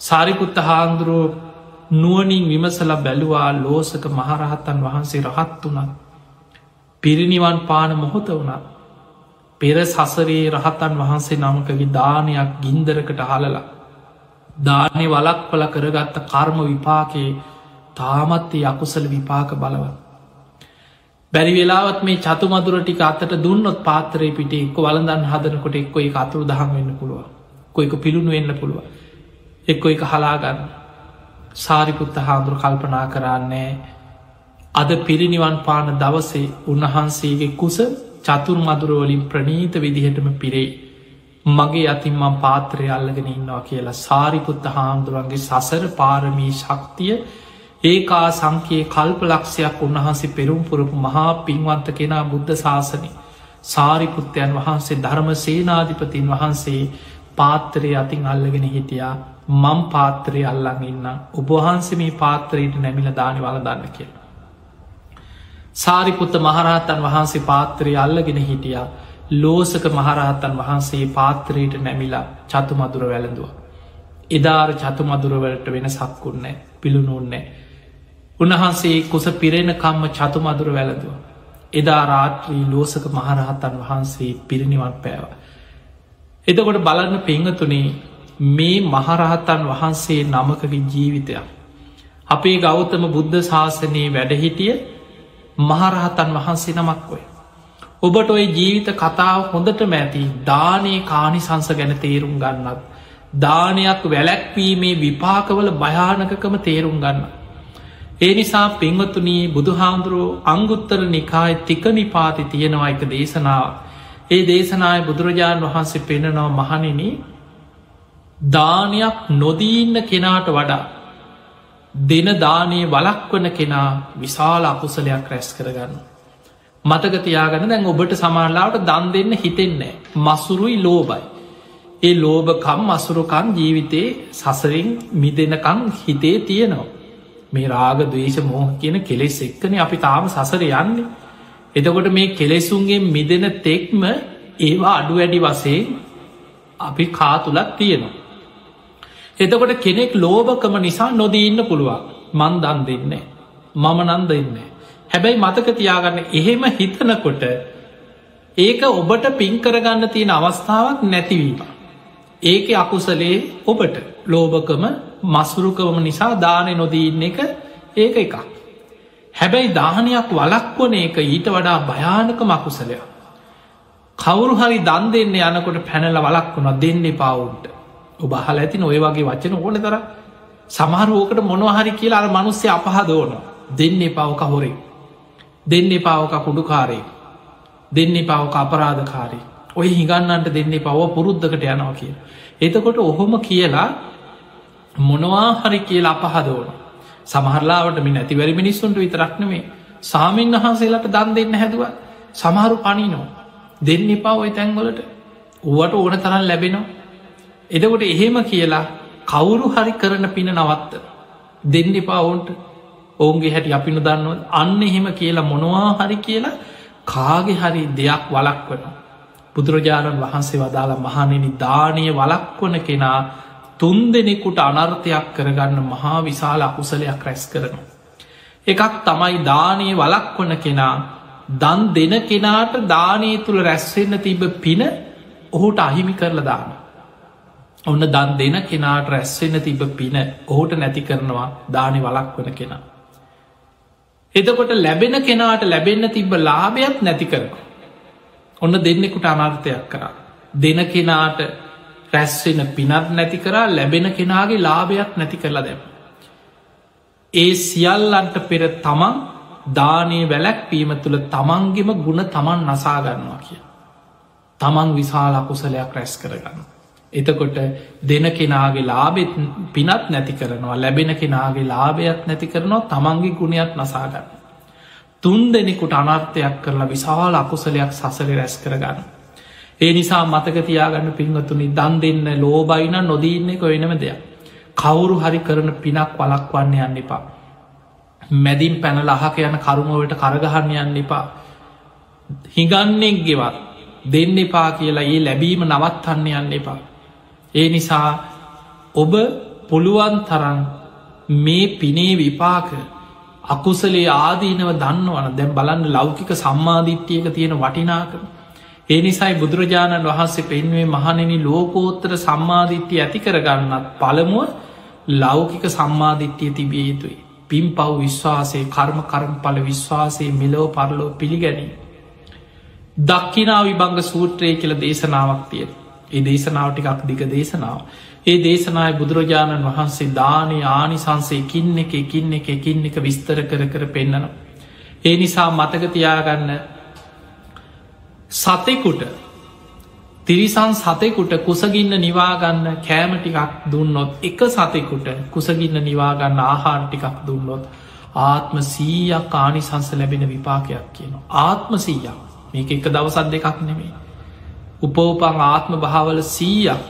සාරිපුත්ත හාන්දුරුව නුවනින් විමසල බැලුවා ලෝසක මහරහත්තන් වහන්සේ රහත් වනත්. පිරිනිවන් පාන මොහොත වුණා. පෙර සසරේ රහතන් වහන්සේ නමකගේ දානයක් ගින්දරකට හලලා. දානය වලක්පල කරගත්ත කර්ම විපාකයේ තාමත්තේ අකුසල විපාක බලවත්. බැරි වෙලාවත් මේ චතුමදුර ටික අතට දුන්නොත් පාතරය පිට එක්ක වලදන් හදනකොට එක්කො එක අතුරු දහම් වෙන්න පුළුව කොයික පිළුණු වෙන්න පුළුව එක්කො එක හලාගන්න සාරිපුත්ත හාදුර කල්පනා කරන්නේ අද පිරිනිවන් පාන දවසේ උන්වහන්සේගේ කුස චතුර මදුරුවලින් ප්‍රනීත විදිහටම පිරේ මගේ අතින්මම් පාත්‍රය අල්ලගෙන ඉන්නවා කියලා සාරිපුත්ත හාමුදුරුවන්ගේ සසර පාරමී ශක්තිය ඒකා සංකයේ කල්ප ලක්ෂයක් උන්වහන්සේ පෙරුම් පුරපු මහා පින්වන්ත කෙනා බුද්ධ ශාසනය සාරිපුත්තයන් වහන්සේ ධර්ම සේනාධිපතින් වහන්සේ පාත්තරය අතින් අල්ලගෙන හිටියා. මම් පාත්‍රය අල්ලඟ ඉන්න ඔබහන්සේ මේ පාත්‍රයට නැමිල දානි වල දන්න කියලා. සාරිපුත්ත මහරහතන් වහන්සේ පාත්‍රය අල්ලගෙන හිටියා ලෝසක මහරහතන් වහන්සේ පාත්‍රයට නැමිලා චතු මදුර වැළඳුව. එදාර චතු මදුරවලට වෙන සක්කුන්නේ පිළුණුන්නේ. උන්වහන්සේ කුස පිරෙන කම්ම චතු මදුර වැළඳුව. එදා රාත්‍රී ලෝසක මහරහතන් වහන්සේ පිරිනිවන් පෑව. එතකොට බලන්න පෙංහතුනේ මේ මහරහතන් වහන්සේ නමකගේ ජීවිතයක්. අපේ ගෞතම බුද්ධ ශාසනයේ වැඩහිටිය මහරහතන් වහන්සේ නමක් ඔය. ඔබට ඔය ජීවිත කතාව හොඳට මැති දානයේ කානිසංස ගැන තේරුම් ගන්නත්. දානයක් වැලැක්වීමේ විපාකවල භයානකකම තේරුම් ගන්න. ඒ නිසා පිංවතුනී බුදුහාමුදුරුව අංගුත්තර නිකාය තික නිපාති තියෙනවා එක දේශනාව. ඒ දේශනාය බුදුරජාණන් වහන්සේ පෙනෙනවා මහනින දානයක් නොදීන්න කෙනාට වඩා දෙන දානයේ වලක්වන කෙනා විශාල අකුසලයක් රැස් කරගන්න. මතකතියාගන දැන් ඔබට සමාරලාවට දන් දෙන්න හිතෙන්නේ මසුරුයි ලෝබයි. ඒ ලෝභකම් මසුරුකම් ජීවිතේ සසරින් මිදෙනකං හිතේ තියෙනවා. මේ රාග දවේශ මෝහ කියන කෙලෙස් එක්කන අපි තාම සසර යන්නේ එතකොට මේ කෙලෙසුන්ගේ මිදෙන තෙක්ම ඒවා අඩු වැඩි වසේ අපි කාතුලත් තියෙනවා. එතකොට කෙනෙක් ලෝභකම නිසා නොදීන්න පුළුවන් මන් දන් දෙන්නේ. මම නන් දෙන්නේ. හැබැයි මතක තියාගන්න එහෙම හිතනකොට ඒක ඔබට පින්කරගන්න තියෙන අවස්ථාවක් නැතිවීම. ඒක අකුසලේ ඔබට ලෝභකම මසුරුකවම නිසා දානය නොදීන්න එක ඒක එකක්. හැබැයි දානයක් වලක්වන එක ඊට වඩා භයානක මකුසලයක්. කවුරු හරි දන් දෙන්න යනකොට පැනල වලක් වුණ දෙන්නේ පවුන්ට ඔබ හල ඇතින ඔය වගේ වචන ඕන තර සමහරුවකට මොනවහරි කියලා අර මනුස්්‍ය අපහදෝන දෙන්නේ පවක හොරේ දෙන්නේ පවක කුඩුකාරේ දෙන්නේ පවක අපරාධකාරී ඔය හිගන්නන්ට දෙන්නේ පව පුරුද්ධකට යනවා කිය. එතකොට ඔහොම කියලා මොනවා හරි කියලා අපහදෝන සමහරලාවට මේ නැතිවැරි මිනිස්සුන්ට විතරක්නමේ සාමීන් වහන්සේලට දන් දෙන්න හැදුව. සමහරු පනිනෝ දෙන්න එපා ඔය තැන්වලට. ඌවට ඕන තරන් ලැබෙනවා. එදකොට එහෙම කියලා කවුරු හරි කරන පින නවත්ත. දෙන්න එපා ඔවුන්ට. ඔවුන්ගේ හැටි අපි නොදන්නව. අන්න එහෙම කියලා මොනවා හරි කියලා කාගෙ හරි දෙයක් වලක් වන බුදුරජාණන් වහන්සේ වදාලා මහනෙනි දානය වලක්වන කෙනා තුන් දෙනෙකුට අනර්ථයක් කරගන්න මහා විශාල අකුසලයක් රැස් කරනවා. එකක් තමයි දානය වලක්වන කෙනා. දන් දෙන කෙනාට දානය තුළ රැස්වෙන්න තිබ පින ඔහුට අහිමි කරල දාන. ඔන්න දන් දෙන කෙනාට රැස්වෙන්න තිබ පින ඔහුට නැති කරනවා දානය වලක් වන කෙනා. එතකොට ලැබෙන කෙනාට ලැබෙන්න තිබ්බ ලාභයක් නැති කරන. ඔන්න දෙන්නෙකුට අනර්ථයක් කරා. දෙන කෙනාට රැස්වෙන පිනත් නැති කරා ලැබෙන කෙනාගේ ලාභයක් නැති කරලා දැම. ඒ සියල්ලන්ට පෙර තමන් දානය වැලැක් පීම තුළ තමන්ගෙම ගුණ තමන් නසාගන්නවා කිය. තමන් විශාල අකුසලයක් රැස් කරගන්න. එතකොට දෙන කෙනාගේ ලාබෙත් පිනත් නැති කරනවා ලැබෙන කෙනාගේ ලාභයක් නැති කරනවා තමන්ගේ ගුණයක් නසාගන්න. තුන් දෙනෙකුට අනර්ථයක් කරලා විශාල අකුසලයක් සසර රැස් කරගන්න. ඒ නිසා මතක තියාගන්න පින්වතුනි දන් දෙන්න ලෝබයින නොදීන්න එක වෙනම දෙයක්. කවුරු හරි කරන පිනක් වලක් වන්න යන්න එපා. මැදින් පැනල අහක යන කරුමවට කරගහන්න යන්න එපා. හිගන්නෙක් ගෙවත් දෙන්න එපා කියලා ඒ ලැබීම නවත්හන්න යන්න එපා. ඒ නිසා ඔබ පුළුවන් තරන් මේ පිනේ විපාක අකුසලේ ආදීනව දන්නවන දැම් බලන්න ලෞකික සම්මාධිට්්‍යයක තියෙන වටිනාකම ඒ නිසයි බුදුරජාණන් වහන්සේ පෙන්වේ මහනෙනි ලෝකෝත්තර සම්මාධිත්‍යය ඇති කරගන්නත් පළමුුව ලෞකික සම්මාධිත්‍යය තිබිය යුතුයි. පින් පව් විශ්වාසය කර්ම කරම් පල විශ්වාසයේ මෙලෝ පරලෝ පිළිගැනී. දක්කිනා විභංග සූත්‍රය කියල දේශනාවක් තියෙන. ඒ දේශනාවටිකක් දිග දේශනාව. ඒ දේශනාය බුදුරජාණන් වහන්සේ දානය ආනිසන්සේ කින්න එක එකින්න එක එකින්න එක විස්තර කර කර පෙන්න්නනවා. ඒ නිසා මතකතියාගන්න සතෙකුට තිරිසන් සතෙකුට කුසගින්න නිවාගන්න කෑමටිකක් දුන්නොත් එක සතෙකුට කුසගින්න නිවාගන්න ආහාර ටිකක් දුන්නොත් ආත්ම සීයක් ආනිසංස ලැබෙන විපාකයක් කියනවා. ආත්ම සීයක් මේක එක දවසත් දෙකක් නෙමේ. උපෝපං ආත්ම භාවල සීයක්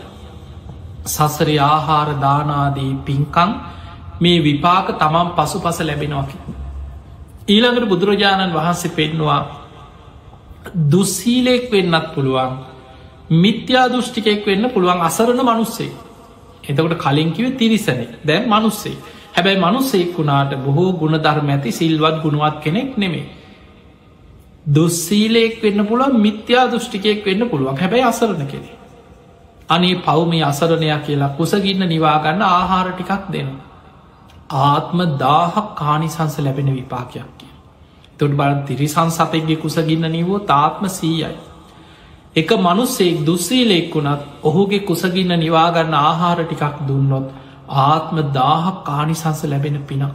සසරි ආහාර දානාදී පින්කං මේ විපාක තමන් පසු පස ලැබෙනවාකි. ඊළඟට බුදුරජාණන් වහන්සේ පෙන්වා දුස්සීලෙක් වෙන්නත් පුළුවන් මිත්‍යා දෘෂ්ටිකෙක් වෙන්න පුළුවන් අසරණ මනුස්සේ එතකොට කලින්කිව තිරිසනෙ දැන් මනුස්සේ හැබැයි මනුස්සෙක් වුණාට බොහෝ ගුණධර්ම ඇති සිල්වත් ගුණුවත් කෙනෙක් නෙමේ දුස්සීලෙක් වෙන්න පුළුවන් මිත්‍යා දෘෂ්ටිකයෙක් වෙන්න පුළුවන්. හැබැයි අසරණ කෙනෙ අනේ පවුමේ අසරණයක් කියලා කුසගින්න නිවාගන්න ආහාර ටිකක් දෙන්න ආත්ම දාහක් කානිසංස ලැබෙන විපාකයක් තොට බල තිරිසන් සතෙක්ගේ කුසගින්න නිවෝ තාත්ම සීයයි. එක මනුස්සෙක් දුස්සීලෙක් වුණත් ඔහුගේ කුසගින්න නිවාගන්න ආහාර ටිකක් දුන්නොත් ආත්ම දාහක් කානිසංස ලැබෙන පිනක්.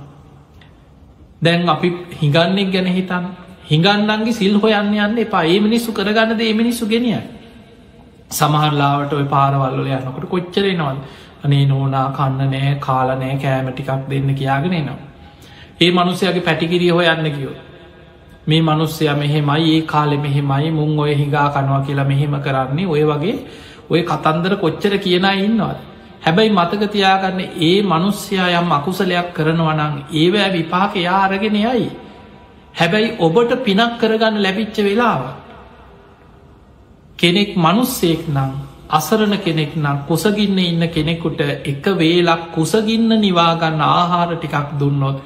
දැන් අපි හිගන්නෙක් ගැන හිතන් හිගන්නන්ගේ සිල් හොයන්න යන්න එපා ඒ මිනිස්සු කරගන්නද ඒ මිනිස්සු ගෙනිය. සමහරලාවට ඔය පාරවල්ල යනකොට කොච්චරෙනවල් අනේ නෝනා කන්න නෑ කාලනෑ කෑම ටිකක් දෙන්න කියාගෙන නවා. ඒ මනුසයගේ පැටිකිරිය හොයන්න කියෝ මේ මනුස්සය මෙහෙමයි ඒ කාලෙ මෙහෙමයි මුං ඔය හිඟා කනවා කියලා මෙහෙම කරන්නේ ඔය වගේ ඔය කතන්දර කොච්චර කියන ඉන්නවාද. හැබැයි මතකතියාගන්න ඒ මනුස්්‍යයා යම් අකුසලයක් කරනවනං ඒවෑ විපාක යාරගෙන යයි. හැබැයි ඔබට පිනක් කරගන්න ලැබිච්ච වෙලාව. කෙනෙක් මනුස්සෙක් නම් අසරණ කෙනෙක් නම් කුසගින්න ඉන්න කෙනෙකුට එක වේලක් කුසගින්න නිවාගන්න ආහාර ටිකක් දුන්නොත්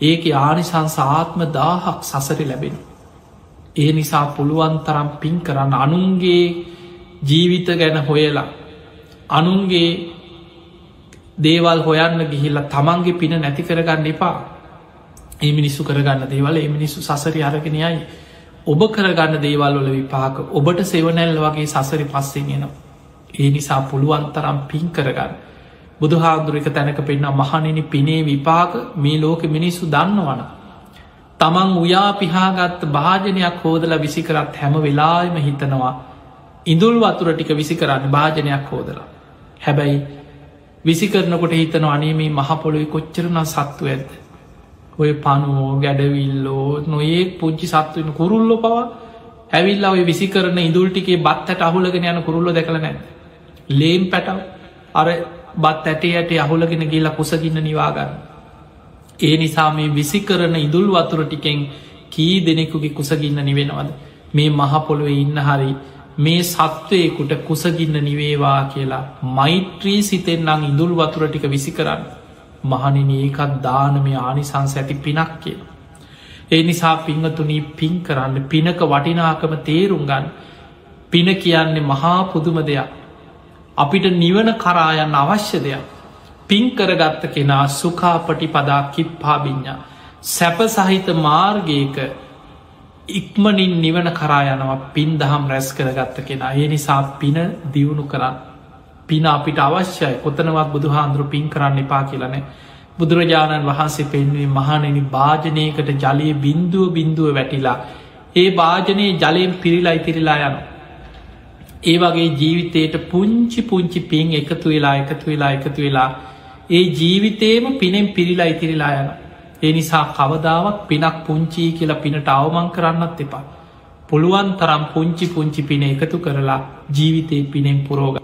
ඒක ආනිසංස ආත්ම දාහක් සසරි ලැබෙන. ඒ නිසා පුළුවන් තරම් පින් කරන්න අනුන්ගේ ජීවිත ගැන හොයලා අනුන්ගේ දේවල් හොයන්න ගිහිල්ලා තමන්ගේ පින නැති කරගන්න එපා ඒ මිනිස්සු කරගන්න දේවල් ඒ මිනිස්සු සසරි අරගෙනයයි ඔබ කරගන්න දේවල් වල විපාක ඔබට සෙවනැල් වගේ සසරි පස්සෙන් එනවා. ඒ නිසා පුළුවන්තරම් පින් කරගන්න. බුදු හාදුරක තැනක පෙන්න්න මහනෙන පිනේ විපාක මේ ලෝක මිනිස්සු දන්නවන තමන් උයා පිහාගත්ත භාජනයක් හෝදල විසිකරත් හැම වෙලාම හිතනවා ඉඳුල් වතුර ටික විසි කරන්න භාජනයක් හෝදලා. හැබැයි විසි කරනකොට හිතන අනේ මේ මහපොළොයි කොච්චරන සත්තු ඇද ඔය පනුවෝ ගැඩවිල්ලෝ නොඒ පුංචි සත්තුවන කුරුල්ලො පවා ඇවිල්ලා ඔය විසි කරන ඉදුල්ටිකේ බත්තට අහුලගෙන යන කුරුල්ල දැකළ නැද ලේම් පැටව අර බත් ඇටේ ඇටේ අහුලගෙන ගිල්ලා කුසගින්න නිවාගන්න ඒ නිසා මේ විසි කරන ඉදුල් වතුර ටිකෙන් කී දෙනෙකුගේ කුසගින්න නිවෙනවද? මේ මහපොළොවේ ඉන්න හරි මේ සත්වයකුට කුසගින්න නිවේවා කියලා මෛත්‍රී සිතෙන්න්නං ඉදුල් වතුර ටික විසි කරන්න මහනින ඒකත් දානමය ආනිසංස ඇති පිනක් කිය. ඒ නිසා පිංහතුනී පින් කරන්න පිනක වටිනාකම තේරුම්ගන් පින කියන්නේ මහා පුදුම දෙයක්. අපිට නිවන කරායන්න අවශ්‍ය දෙයක්. පින් කරගත්ත කෙනා සුකාපටි පදා කිප්පාබිඤ්ඥා සැප සහිත මාර්ගයක ඉක්මනින් නිවන කරා යනවා පින් දහම් රැස් කරගත්ත කෙනා. ඒ නිසා පින දියුණු කරන්න. පින අපිට අවශ්‍යයි. කොතනවත් බුදු හාන්දුරු පින් කරන්න එපා කියලනේ බුදුරජාණන් වහන්සේ පෙන්වේ මහනෙනි භාජනයකට ජලය බින්දුව බින්දුව වැටිලා ඒ භාජනයේ ජලයෙන් පිරිලා ඉතිරිලා යන ඒ වගේ ජීවිතයට පුංචි පුංචි පින් එකතු වෙලා එකතු වෙලා එකතු වෙලා ඒ ජීවිතේම පිනෙන් පිරිලා ඉතිරිලා යන ඒ නිසා කවදාවත් පිනක් පුංචී කියලා පිනට අවමං කරන්නත් එපා. පුළුවන් තරම් පුංචි පුංචි පින එකතු කරලා ජීවිතය පිනෙන් පුරෝග